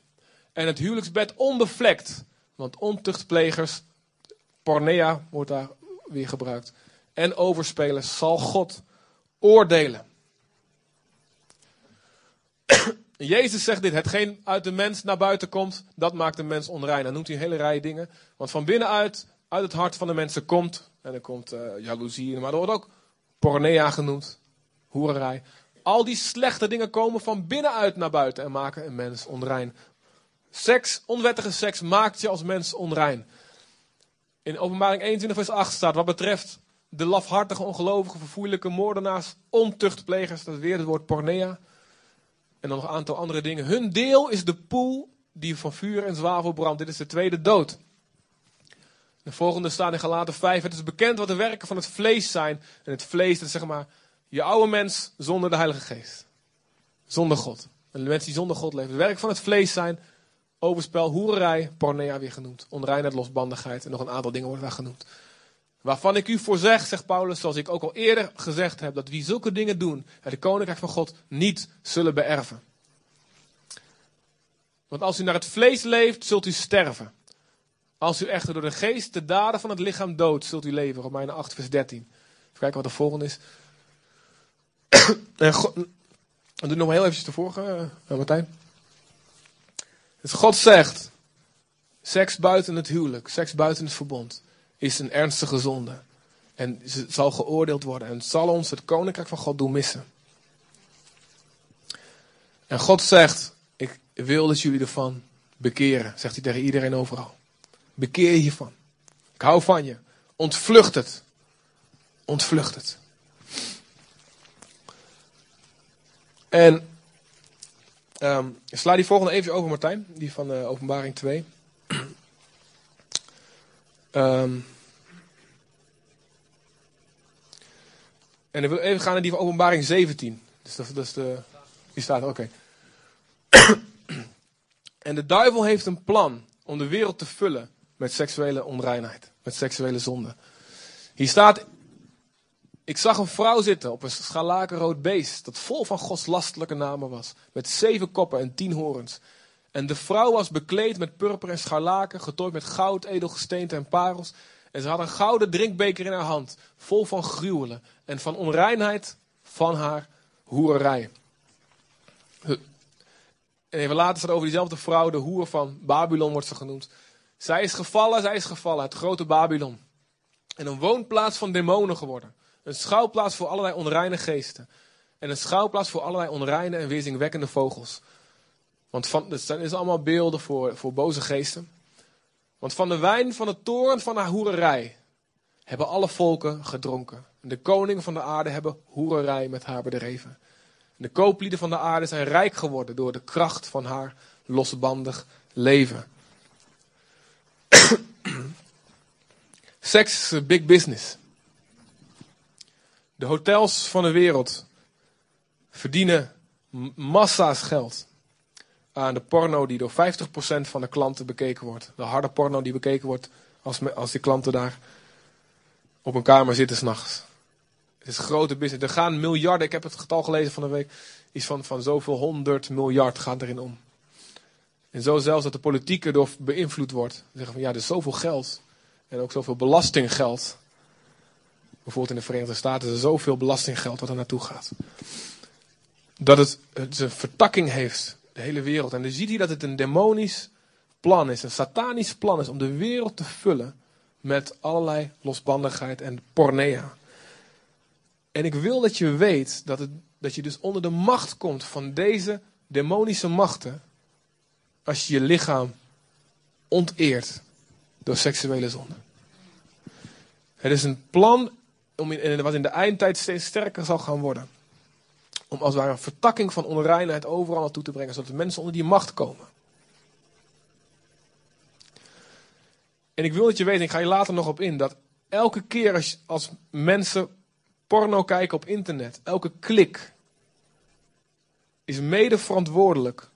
En het huwelijksbed onbevlekt. Want ontuchtplegers, pornea wordt daar weer gebruikt. En overspelers zal God oordelen. [clears throat] Jezus zegt dit: hetgeen uit de mens naar buiten komt, dat maakt de mens onrein. Dan noemt hij een hele rij dingen. Want van binnenuit, uit het hart van de mensen komt, en er komt uh, jaloezie, maar er wordt ook pornea genoemd, hoererij. Al die slechte dingen komen van binnenuit naar buiten en maken een mens onrein. Seks, onwettige seks, maakt je als mens onrein. In openbaring 21 vers 8 staat, wat betreft de lafhartige, ongelovige, verfoeilijke moordenaars, ontuchtplegers, dat is weer het woord pornea. En dan nog een aantal andere dingen. Hun deel is de poel die van vuur en zwavel brandt. Dit is de tweede dood. De volgende staat in Galaten 5. Het is bekend wat de werken van het vlees zijn. En het vlees, dat is zeg maar je oude mens zonder de Heilige Geest. Zonder God. En de mensen die zonder God leven. Het werk van het vlees zijn overspel, hoererij, pornea weer genoemd. Onreinheid, losbandigheid en nog een aantal dingen worden daar genoemd. Waarvan ik u voor zeg, zegt Paulus, zoals ik ook al eerder gezegd heb, dat wie zulke dingen doen, het koninkrijk van God niet zullen beërven. Want als u naar het vlees leeft, zult u sterven. Als u echter door de geest de daden van het lichaam doodt, zult u leven. Romeinen 8, vers 13. Even kijken wat de volgende is. [coughs] en God, [coughs] doe nog maar heel eventjes de vorige, uh, Martijn. Dus God zegt, seks buiten het huwelijk, seks buiten het verbond, is een ernstige zonde. En ze zal geoordeeld worden en zal ons het koninkrijk van God doen missen. En God zegt, ik wil dat jullie ervan bekeren, zegt hij tegen iedereen overal. Bekeer je hiervan. Ik hou van je. Ontvlucht het. Ontvlucht het. En um, sla die volgende even over, Martijn. Die van uh, openbaring 2. um, [clears throat] ehm, en ik wil even gaan naar die van openbaring 17. Dus dat, dat is de... Die staat oké. [clears throat] en de duivel heeft een plan om de wereld te vullen met seksuele onreinheid, met seksuele zonde. Hier staat, ik zag een vrouw zitten op een scharlakenrood beest dat vol van godslastelijke namen was, met zeven koppen en tien horens. En de vrouw was bekleed met purper en scharlaken, getooid met goud, edelgesteente en parels. En ze had een gouden drinkbeker in haar hand, vol van gruwelen en van onreinheid van haar hoererij. En even later staat over diezelfde vrouw, de hoer van Babylon wordt ze genoemd. Zij is gevallen, zij is gevallen, het grote Babylon. En een woonplaats van demonen geworden. Een schouwplaats voor allerlei onreine geesten. En een schouwplaats voor allerlei onreine en weerzinwekkende vogels. Want van, dat zijn allemaal beelden voor, voor boze geesten. Want van de wijn van de toren van haar hoererij hebben alle volken gedronken. En de koningen van de aarde hebben hoererij met haar bedreven. de kooplieden van de aarde zijn rijk geworden door de kracht van haar losbandig leven. [coughs] Seks is big business. De hotels van de wereld verdienen massa's geld aan de porno die door 50% van de klanten bekeken wordt. De harde porno die bekeken wordt als, als die klanten daar op een kamer zitten s'nachts. Het is grote business. Er gaan miljarden, ik heb het getal gelezen van de week, iets van, van zoveel honderd miljard gaat erin om. En zo zelfs dat de politiek erdoor beïnvloed wordt. Zeggen van ja, er is zoveel geld. En ook zoveel belastinggeld. Bijvoorbeeld in de Verenigde Staten is er zoveel belastinggeld wat er naartoe gaat. Dat het, het een vertakking heeft, de hele wereld. En je ziet hier dat het een demonisch plan is, een satanisch plan is om de wereld te vullen met allerlei losbandigheid en pornea. En ik wil dat je weet dat, het, dat je dus onder de macht komt van deze demonische machten. Als je je lichaam onteert door seksuele zonde. Het is een plan om in, wat in de eindtijd steeds sterker zal gaan worden. Om als het ware een vertakking van onreinheid overal naartoe te brengen, zodat de mensen onder die macht komen. En ik wil dat je weet, ik ga je later nog op in, dat elke keer als, als mensen porno kijken op internet, elke klik is mede verantwoordelijk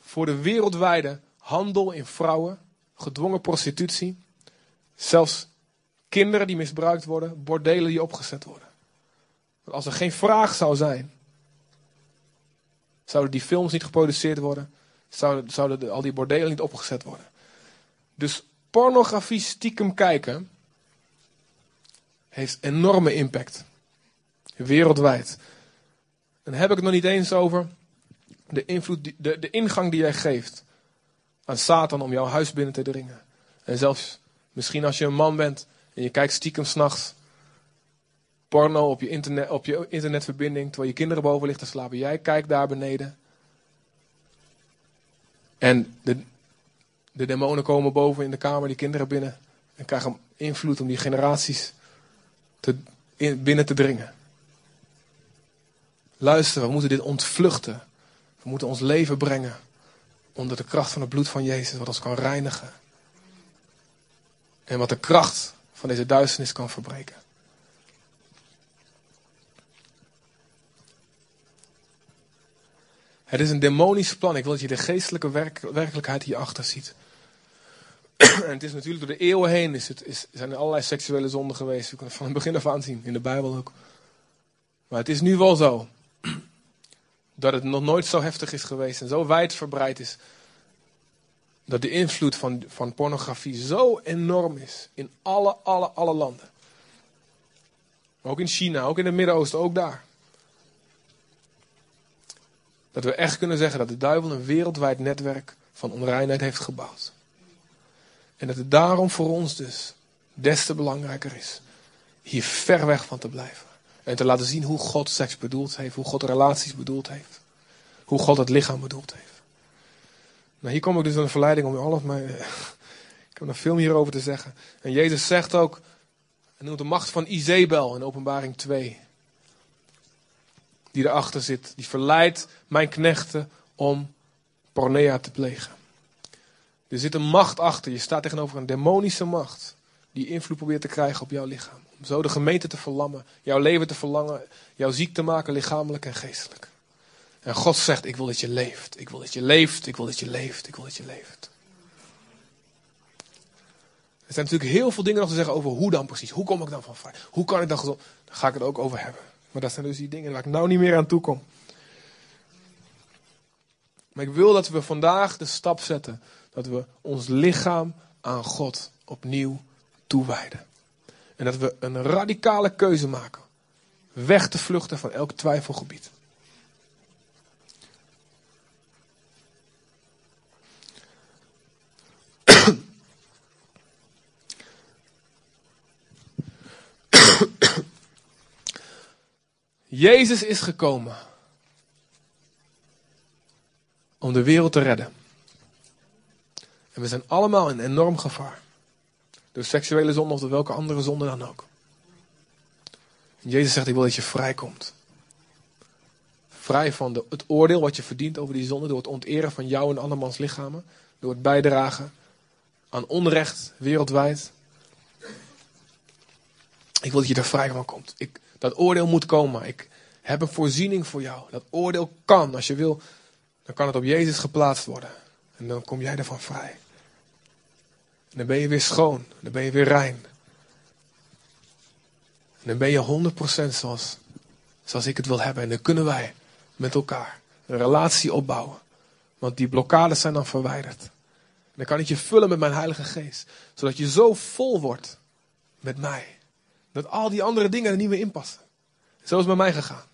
voor de wereldwijde handel in vrouwen, gedwongen prostitutie, zelfs kinderen die misbruikt worden, bordelen die opgezet worden. Want als er geen vraag zou zijn, zouden die films niet geproduceerd worden, zouden, al die bordelen niet opgezet worden. Dus pornografie stiekem kijken heeft enorme impact. Wereldwijd. En heb ik het nog niet eens over de, invloed, de, de ingang die jij geeft aan Satan om jouw huis binnen te dringen. En zelfs misschien als je een man bent en je kijkt stiekem s'nachts porno op je, internet, op je internetverbinding terwijl je kinderen boven ligt te slapen. Jij kijkt daar beneden. En de, de demonen komen boven in de kamer, die kinderen binnen. En krijgen invloed om die generaties te, binnen te dringen. Luister, we moeten dit ontvluchten. We moeten ons leven brengen onder de kracht van het bloed van Jezus, wat ons kan reinigen. En wat de kracht van deze duisternis kan verbreken. Het is een demonisch plan. Ik wil dat je de geestelijke werkelijkheid hierachter ziet. [clears throat] en het is natuurlijk door de eeuwen heen is het, is, zijn er allerlei seksuele zonden geweest. We kunnen het van het begin af aan zien, in de Bijbel ook. Maar het is nu wel zo [clears throat] dat het nog nooit zo heftig is geweest en zo wijdverbreid is. Dat de invloed van, van pornografie zo enorm is in alle, alle, alle landen. ook in China, ook in het Midden-Oosten, ook daar. Dat we echt kunnen zeggen dat de duivel een wereldwijd netwerk van onreinheid heeft gebouwd. En dat het daarom voor ons dus des te belangrijker is hier ver weg van te blijven. En te laten zien hoe God seks bedoeld heeft, hoe God relaties bedoeld heeft. Hoe God het lichaam bedoeld heeft. Nou, hier kom ik dus aan de verleiding om alles maar. Ik heb nog veel meer hierover te zeggen. En Jezus zegt ook, hij noemt de macht van Izebel in openbaring 2. Die erachter zit, die verleidt mijn knechten om pornea te plegen. Er zit een macht achter. Je staat tegenover een demonische macht. Die invloed probeert te krijgen op jouw lichaam. Om zo de gemeente te verlammen. Jouw leven te verlangen. Jou ziek te maken, lichamelijk en geestelijk. En God zegt, ik wil dat je leeft. Ik wil dat je leeft. Ik wil dat je leeft. Ik wil dat je leeft. Er zijn natuurlijk heel veel dingen nog te zeggen over hoe dan precies. Hoe kom ik dan van vrij? Hoe kan ik dan gezond? Daar ga ik het ook over hebben. Maar dat zijn dus die dingen waar ik nou niet meer aan toe kom. Maar ik wil dat we vandaag de stap zetten dat we ons lichaam aan God opnieuw toewijden. En dat we een radicale keuze maken. Weg te vluchten van elk twijfelgebied. Jezus is gekomen om de wereld te redden. En we zijn allemaal in enorm gevaar. Door seksuele zonde of door welke andere zonde dan ook. Jezus zegt, ik wil dat je vrijkomt. Vrij van de, het oordeel wat je verdient over die zonde. Door het onteren van jou en andermans lichamen. Door het bijdragen aan onrecht wereldwijd. Ik wil dat je er vrij van komt. Ik, dat oordeel moet komen. Ik heb een voorziening voor jou. Dat oordeel kan, als je wil, dan kan het op Jezus geplaatst worden. En dan kom jij ervan vrij. En dan ben je weer schoon. Dan ben je weer rein. En dan ben je 100% zoals, zoals ik het wil hebben. En dan kunnen wij met elkaar een relatie opbouwen. Want die blokkades zijn dan verwijderd. Dan kan ik je vullen met mijn Heilige Geest. Zodat je zo vol wordt met mij. Dat al die andere dingen er niet meer in passen. Zo is het bij mij gegaan.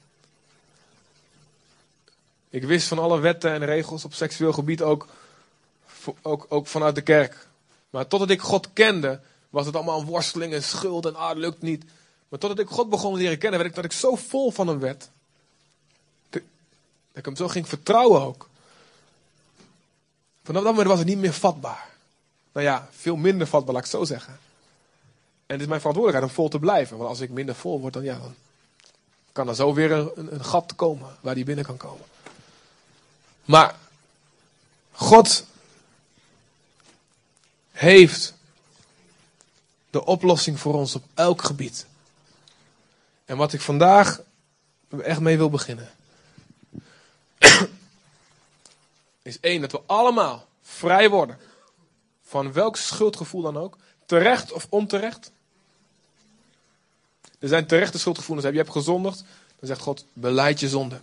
Ik wist van alle wetten en regels op seksueel gebied ook, ook, ook vanuit de kerk. Maar totdat ik God kende, was het allemaal worsteling en schuld en ah, het lukt niet. Maar totdat ik God begon te leren kennen, werd ik dat ik zo vol van hem werd. Dat ik hem zo ging vertrouwen ook. Vanaf dat moment was het niet meer vatbaar. Nou ja, veel minder vatbaar, laat ik zo zeggen. En het is mijn verantwoordelijkheid om vol te blijven. Want als ik minder vol word, dan, ja, dan kan er zo weer een, een gat komen waar die binnen kan komen. Maar God heeft de oplossing voor ons op elk gebied. En wat ik vandaag echt mee wil beginnen. [clears throat] Is één, dat we allemaal vrij worden. Van welk schuldgevoel dan ook. Terecht of onterecht. Er zijn terechte schuldgevoelens. Je hebt gezondigd. Dan zegt God, beleid je zonde.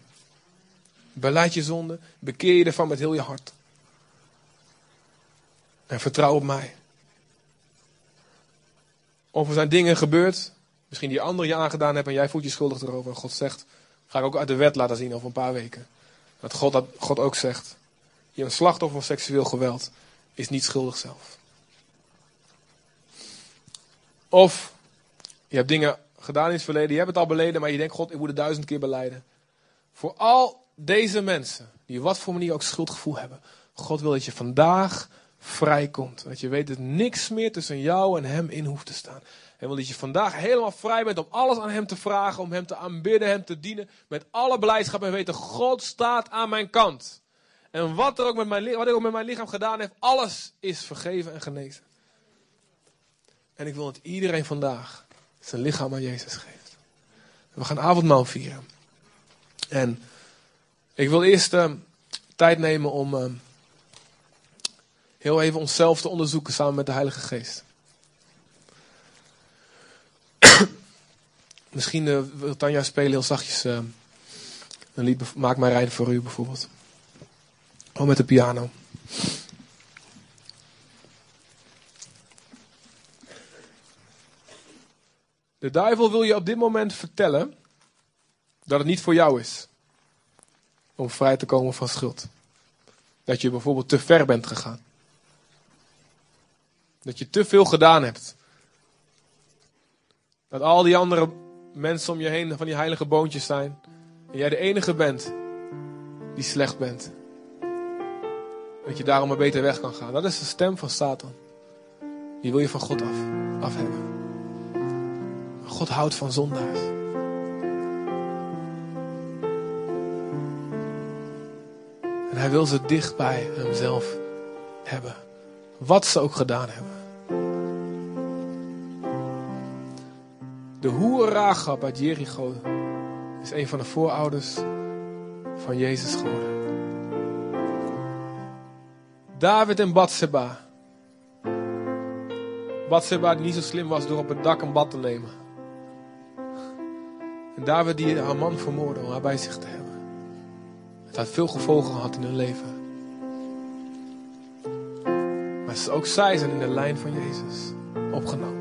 Beleid je zonde. Bekeer je ervan met heel je hart. En vertrouw op mij. Of er zijn dingen gebeurd, misschien die anderen je aangedaan hebben en jij voelt je schuldig erover. En God zegt, ga ik ook uit de wet laten zien over een paar weken. Dat God, dat God ook zegt, je een slachtoffer van seksueel geweld is niet schuldig zelf. Of je hebt dingen gedaan in het verleden, je hebt het al beleden, maar je denkt, God, ik moet het duizend keer beleiden. Voor al deze mensen, die wat voor manier ook schuldgevoel hebben, God wil dat je vandaag vrijkomt. Dat je weet dat niks meer tussen jou en hem in hoeft te staan. En wil dat je vandaag helemaal vrij bent om alles aan hem te vragen, om hem te aanbidden, hem te dienen. Met alle beleidschap en weten, God staat aan mijn kant. En wat, er ook met mijn, wat ik ook met mijn lichaam gedaan heb, alles is vergeven en genezen. En ik wil dat iedereen vandaag zijn lichaam aan Jezus geeft. We gaan avondmaal vieren. En ik wil eerst uh, tijd nemen om... Uh, heel even onszelf te onderzoeken samen met de Heilige Geest. [coughs] Misschien uh, wil Tanja spelen heel zachtjes uh, een lied, Maak mij rijden voor u bijvoorbeeld. Of met de piano. De duivel wil je op dit moment vertellen dat het niet voor jou is om vrij te komen van schuld. Dat je bijvoorbeeld te ver bent gegaan. Dat je te veel gedaan hebt. Dat al die andere mensen om je heen van die heilige boontjes zijn. En jij de enige bent die slecht bent. Dat je daarom maar beter weg kan gaan. Dat is de stem van Satan. Die wil je van God af, af hebben. God houdt van zondaars. En hij wil ze dicht bij hemzelf hebben. Wat ze ook gedaan hebben. De hoer Rachab uit Jericho is een van de voorouders van Jezus geworden. David en Bathseba. Bathseba die niet zo slim was door op het dak een bad te nemen. En David die haar man vermoordde om haar bij zich te hebben. Het had veel gevolgen gehad in hun leven. Maar ook zij zijn in de lijn van Jezus opgenomen.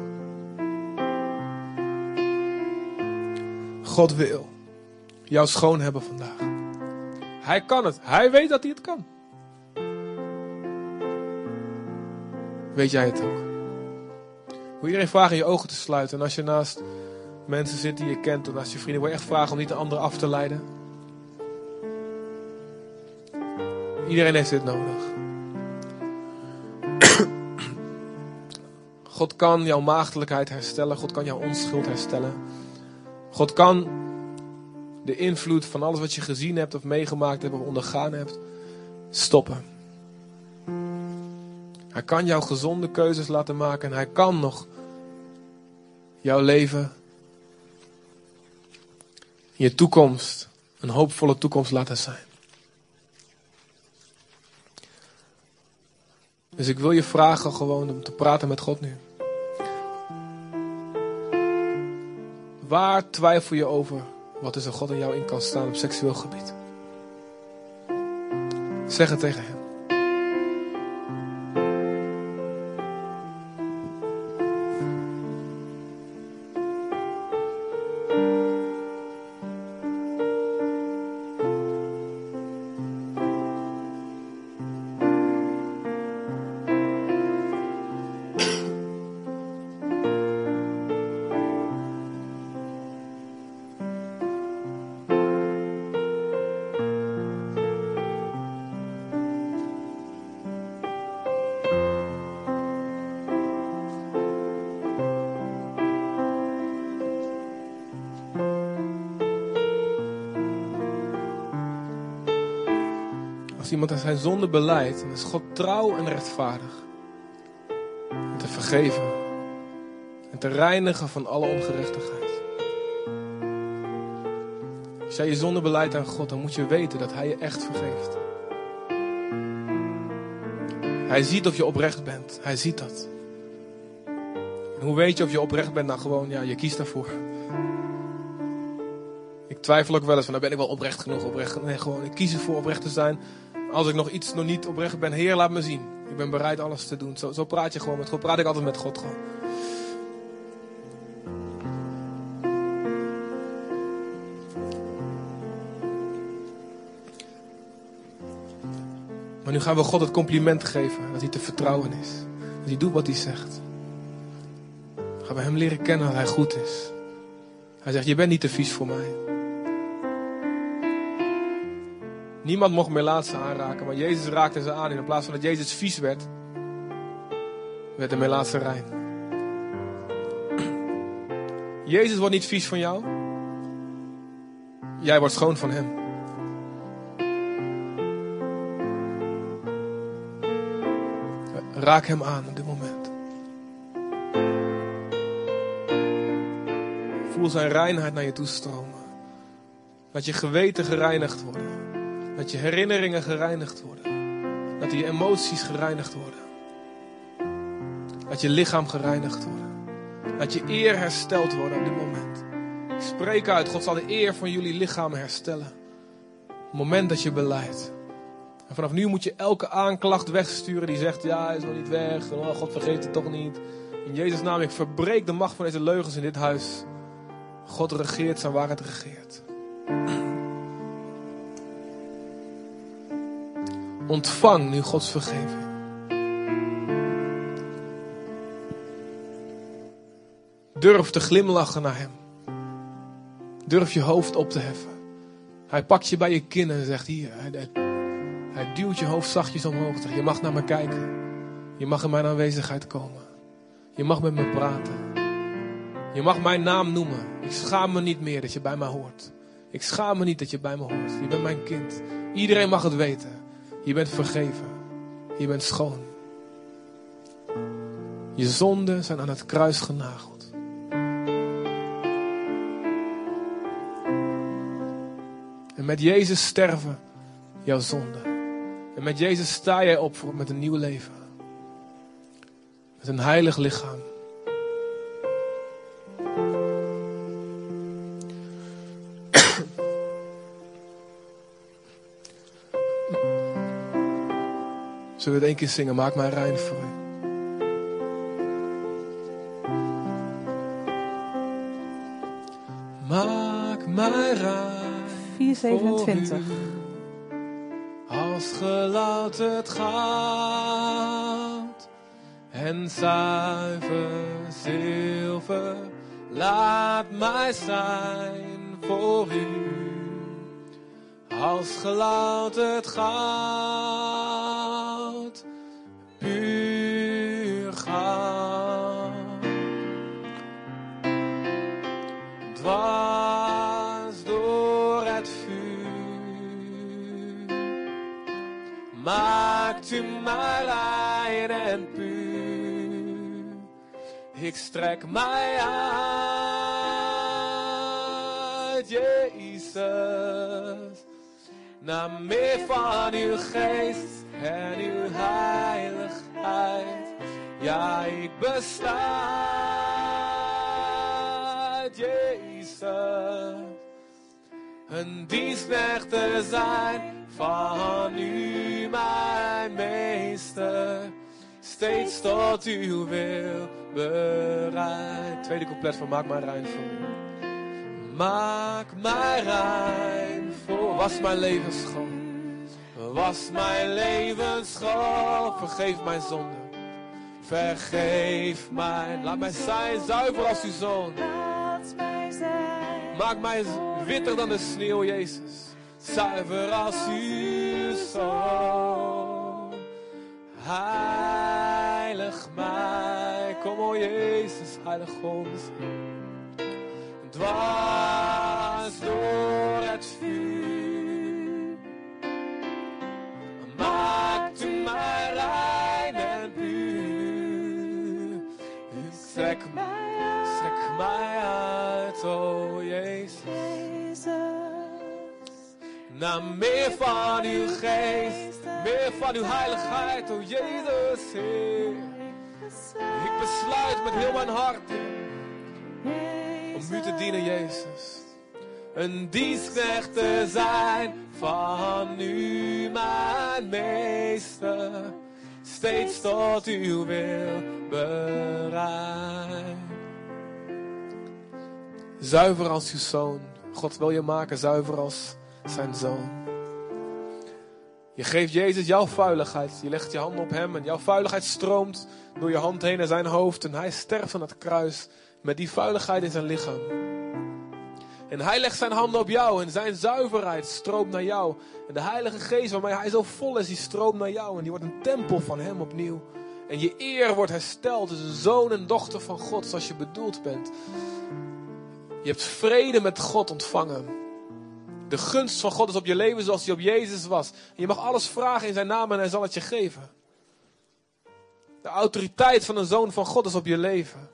God wil jou schoon hebben vandaag. Hij kan het. Hij weet dat hij het kan. Weet jij het ook? Wil iedereen vragen je ogen te sluiten. En als je naast mensen zit die je kent of naast je vrienden, wil echt vragen om niet de ander af te leiden. Iedereen heeft dit nodig. [clears throat] God kan jouw maagdelijkheid herstellen. God kan jouw onschuld herstellen. God kan de invloed van alles wat je gezien hebt of meegemaakt hebt of ondergaan hebt stoppen. Hij kan jouw gezonde keuzes laten maken en hij kan nog jouw leven, je toekomst, een hoopvolle toekomst laten zijn. Dus ik wil je vragen gewoon om te praten met God nu. Waar twijfel je over wat er God in jou in kan staan op seksueel gebied? Zeg het tegen hem. Iemand zijn zonde beleidt, dan is God trouw en rechtvaardig. Om te vergeven. En te reinigen van alle ongerechtigheid. Als jij je zonde beleidt aan God, dan moet je weten dat Hij je echt vergeeft. Hij ziet of je oprecht bent. Hij ziet dat. En hoe weet je of je oprecht bent? Nou gewoon, ja, je kiest daarvoor. Ik twijfel ook wel eens van, nou ben ik wel oprecht genoeg, oprecht. Nee, gewoon, ik kies ervoor oprecht te zijn. Als ik nog iets nog niet oprecht ben, Heer, laat me zien. Ik ben bereid alles te doen. Zo, zo praat je gewoon met God. Praat ik altijd met God gewoon. Maar nu gaan we God het compliment geven dat hij te vertrouwen is. Dat hij doet wat hij zegt. Dan gaan we hem leren kennen dat hij goed is. Hij zegt, je bent niet te vies voor mij. Niemand mocht Melaatse aanraken, maar Jezus raakte ze aan. En in plaats van dat Jezus vies werd, werd de Melaatse rein. Jezus wordt niet vies van jou. Jij wordt schoon van hem. Raak hem aan op dit moment. Voel zijn reinheid naar je toe stromen. Laat je geweten gereinigd worden. Dat je herinneringen gereinigd worden. Dat je emoties gereinigd worden. Dat je lichaam gereinigd wordt. Dat je eer hersteld wordt op dit moment. Ik spreek uit, God zal de eer van jullie lichaam herstellen. Het moment dat je beleidt. En vanaf nu moet je elke aanklacht wegsturen die zegt, ja, hij is nog niet weg. Oh, God vergeet het toch niet. In Jezus' naam, ik verbreek de macht van deze leugens in dit huis. God regeert zijn waar het regeert. Ontvang nu Gods vergeving. Durf te glimlachen naar Hem. Durf je hoofd op te heffen. Hij pakt je bij je kin en zegt: Hier, hij, hij duwt je hoofd zachtjes omhoog. Zegt, je mag naar me kijken. Je mag in mijn aanwezigheid komen. Je mag met me praten. Je mag mijn naam noemen. Ik schaam me niet meer dat je bij mij hoort. Ik schaam me niet dat je bij me hoort. Je bent mijn kind. Iedereen mag het weten. Je bent vergeven. Je bent schoon. Je zonden zijn aan het kruis genageld. En met Jezus sterven jouw zonden. En met Jezus sta jij op met een nieuw leven. Met een heilig lichaam. Zullen we het één keer zingen? Maak mij rein voor u. Maak mij rein. 427. Als gelouterd goud en zuiver zilver, laat mij zijn voor u. Als gelouterd goud, rein en puur. Ik strek mij uit, Jezus, naar meer van uw geest en uw heiligheid. Ja, ik besta Jezus, een dienstknecht te zijn van u, mijn meester. Steeds tot uw wil bereid. Tweede couplet van Maak mij rein voor u. Maak mij rein voor, was mijn leven schoon. Was mijn leven schoon, vergeef mijn zonde. Vergeef mij, laat mij zijn zuiver als uw zoon. Maak mij witter dan de sneeuw, Jezus zuiver als u. Heilig mij, kom o Jezus, heilig ons. Dwars door het vuur, maak u mij rein en puur. U mij, strek mij uit, o Jezus. Naar meer van uw geest, meer van uw heiligheid, o Jezus, Heer. Ik besluit met heel mijn hart om u te dienen, Jezus. Een dienstknecht te zijn van u, mijn meester. Steeds tot uw wil bereid. Zuiver als uw zoon. God wil je maken zuiver als zijn zoon. Je geeft Jezus jouw vuiligheid. Je legt je hand op hem en jouw vuiligheid stroomt door je hand heen naar zijn hoofd. En hij sterft aan het kruis met die vuiligheid in zijn lichaam. En hij legt zijn handen op jou en zijn zuiverheid stroomt naar jou. En de Heilige Geest waarmee hij zo vol is, die stroomt naar jou. En die wordt een tempel van hem opnieuw. En je eer wordt hersteld. Dus een zoon en dochter van God zoals je bedoeld bent. Je hebt vrede met God ontvangen. De gunst van God is op je leven zoals die op Jezus was. Je mag alles vragen in zijn naam en hij zal het je geven. De autoriteit van een zoon van God is op je leven.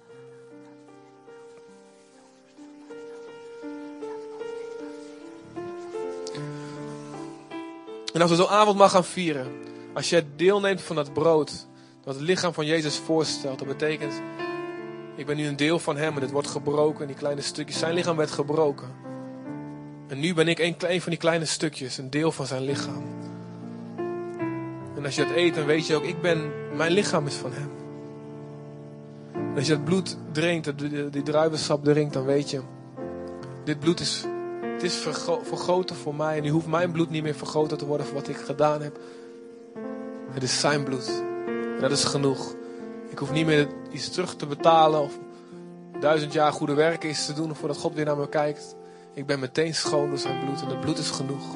En als we zo'n avondmaal gaan vieren, als je deelneemt van dat brood, dat het lichaam van Jezus voorstelt, dat betekent, ik ben nu een deel van Hem en het wordt gebroken die kleine stukjes. Zijn lichaam werd gebroken. En nu ben ik een, van die kleine stukjes, een deel van zijn lichaam. En als je dat eet, dan weet je ook, ik ben, mijn lichaam is van Hem. Als je het bloed drinkt, die, die druivensap drinkt, dan weet je, dit bloed is het is voor mij. En nu hoeft mijn bloed niet meer vergoten te worden voor wat ik gedaan heb. Het is zijn bloed. Dat is genoeg. Ik hoef niet meer iets terug te betalen of duizend jaar goede werken is te doen voordat God weer naar me kijkt. Ik ben meteen schoon door zijn bloed en het bloed is genoeg.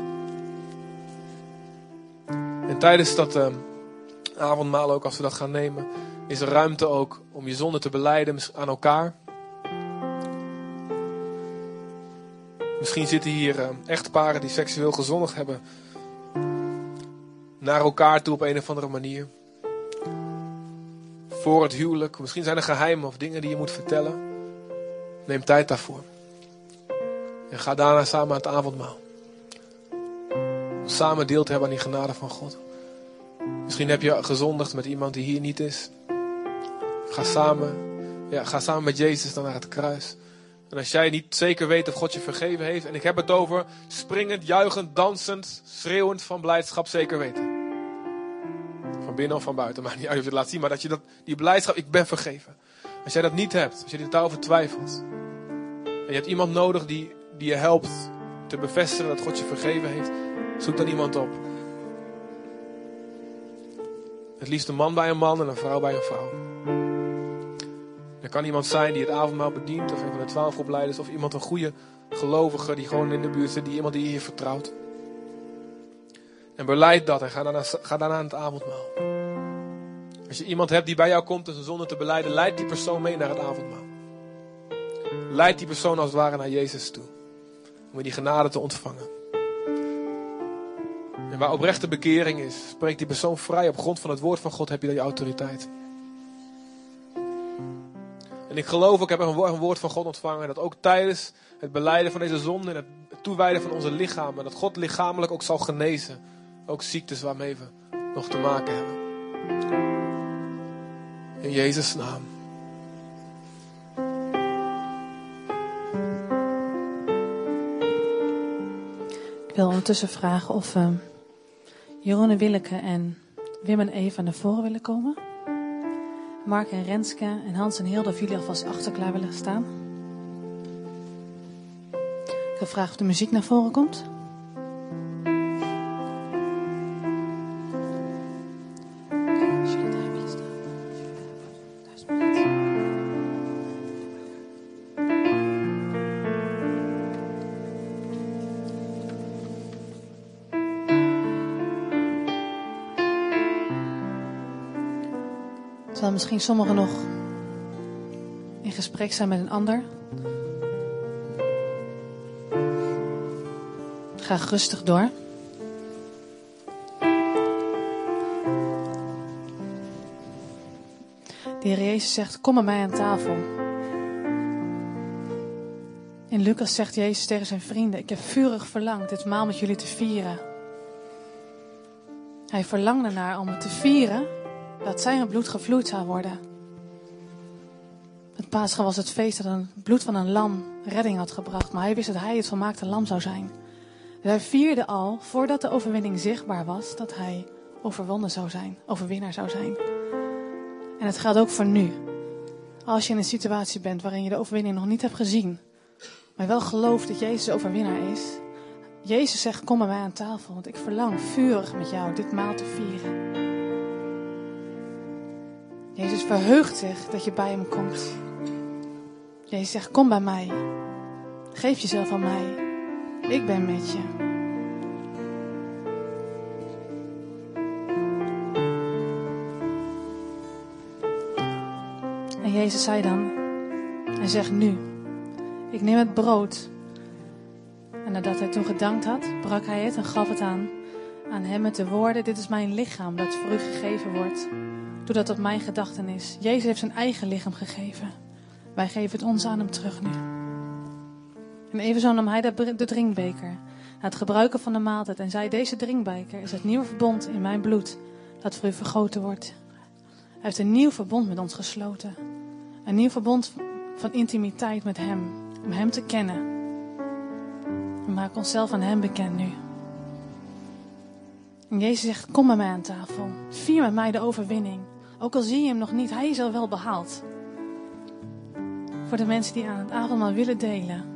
En tijdens dat eh, avondmaal ook, als we dat gaan nemen, is er ruimte ook om je zonde te beleiden aan elkaar. Misschien zitten hier uh, echtparen die seksueel gezondigd hebben. Naar elkaar toe op een of andere manier. Voor het huwelijk. Misschien zijn er geheimen of dingen die je moet vertellen. Neem tijd daarvoor. En ga daarna samen aan het avondmaal. Samen deel te hebben aan die genade van God. Misschien heb je gezondigd met iemand die hier niet is. Ga samen, ja, ga samen met Jezus dan naar het kruis. En als jij niet zeker weet of God je vergeven heeft, en ik heb het over springend, juichend, dansend, schreeuwend van blijdschap, zeker weten. Van binnen of van buiten, [laughs] maar niet uit of je het laat zien, maar dat je dat, die blijdschap, ik ben vergeven. Als jij dat niet hebt, als je daarover twijfelt, en je hebt iemand nodig die, die je helpt te bevestigen dat God je vergeven heeft, zoek dan iemand op. Het liefst een man bij een man en een vrouw bij een vrouw. Er kan iemand zijn die het avondmaal bedient, of een van de twaalf opleiders, of iemand een goede gelovige die gewoon in de buurt zit, die iemand die je vertrouwt. En beleid dat en ga daarna, ga aan het avondmaal. Als je iemand hebt die bij jou komt en zijn zonde te beleiden, leid die persoon mee naar het avondmaal. Leid die persoon als het ware naar Jezus toe. Om die genade te ontvangen. En waar oprechte bekering is, spreekt die persoon vrij. Op grond van het woord van God heb je die autoriteit. En ik geloof ik heb een woord van God ontvangen. Dat ook tijdens het beleiden van deze zonde en het toewijden van onze lichamen. Dat God lichamelijk ook zal genezen. Ook ziektes waarmee we nog te maken hebben. In Jezus' naam. Ik wil ondertussen vragen of uh, Jeroen en Willeke en Wim en Eva naar voren willen komen. Mark en Renske en Hans en Hilde, of jullie alvast achter klaar willen staan. Ik wil vragen of de muziek naar voren komt. Terwijl misschien sommigen nog in gesprek zijn met een ander. Ga rustig door. De Heer Jezus zegt: Kom bij mij aan tafel. In Lucas zegt Jezus tegen zijn vrienden: Ik heb vurig verlangd dit maal met jullie te vieren. Hij verlangde naar om het te vieren dat zijn bloed gevloeid zou worden. Het Paascha was het feest dat het bloed van een lam redding had gebracht, maar hij wist dat hij het volmaakte lam zou zijn. Dus hij vierde al, voordat de overwinning zichtbaar was, dat hij overwonnen zou zijn, overwinnaar zou zijn. En het geldt ook voor nu. Als je in een situatie bent waarin je de overwinning nog niet hebt gezien, maar wel gelooft dat Jezus overwinnaar is. Jezus zegt, kom bij mij aan tafel, want ik verlang vurig met jou dit maal te vieren. Jezus verheugt zich dat je bij hem komt. Jezus zegt, kom bij mij. Geef jezelf aan mij. Ik ben met je. En Jezus zei dan, hij zegt nu, ik neem het brood. En nadat hij toen gedankt had, brak hij het en gaf het aan, aan hem met de woorden, dit is mijn lichaam dat voor u gegeven wordt. Doe dat mijn gedachtenis. Jezus heeft zijn eigen lichaam gegeven. Wij geven het ons aan hem terug nu. En evenzo nam hij de drinkbeker, na het gebruiken van de maaltijd, en zei, deze drinkbeker is het nieuwe verbond in mijn bloed, dat voor u vergoten wordt. Hij heeft een nieuw verbond met ons gesloten. Een nieuw verbond van intimiteit met Hem. Om Hem te kennen. We maken onszelf aan Hem bekend nu. En Jezus zegt, kom bij mij aan tafel. Vier met mij de overwinning. Ook al zie je Hem nog niet, Hij is al wel behaald. Voor de mensen die aan het avondmaal willen delen.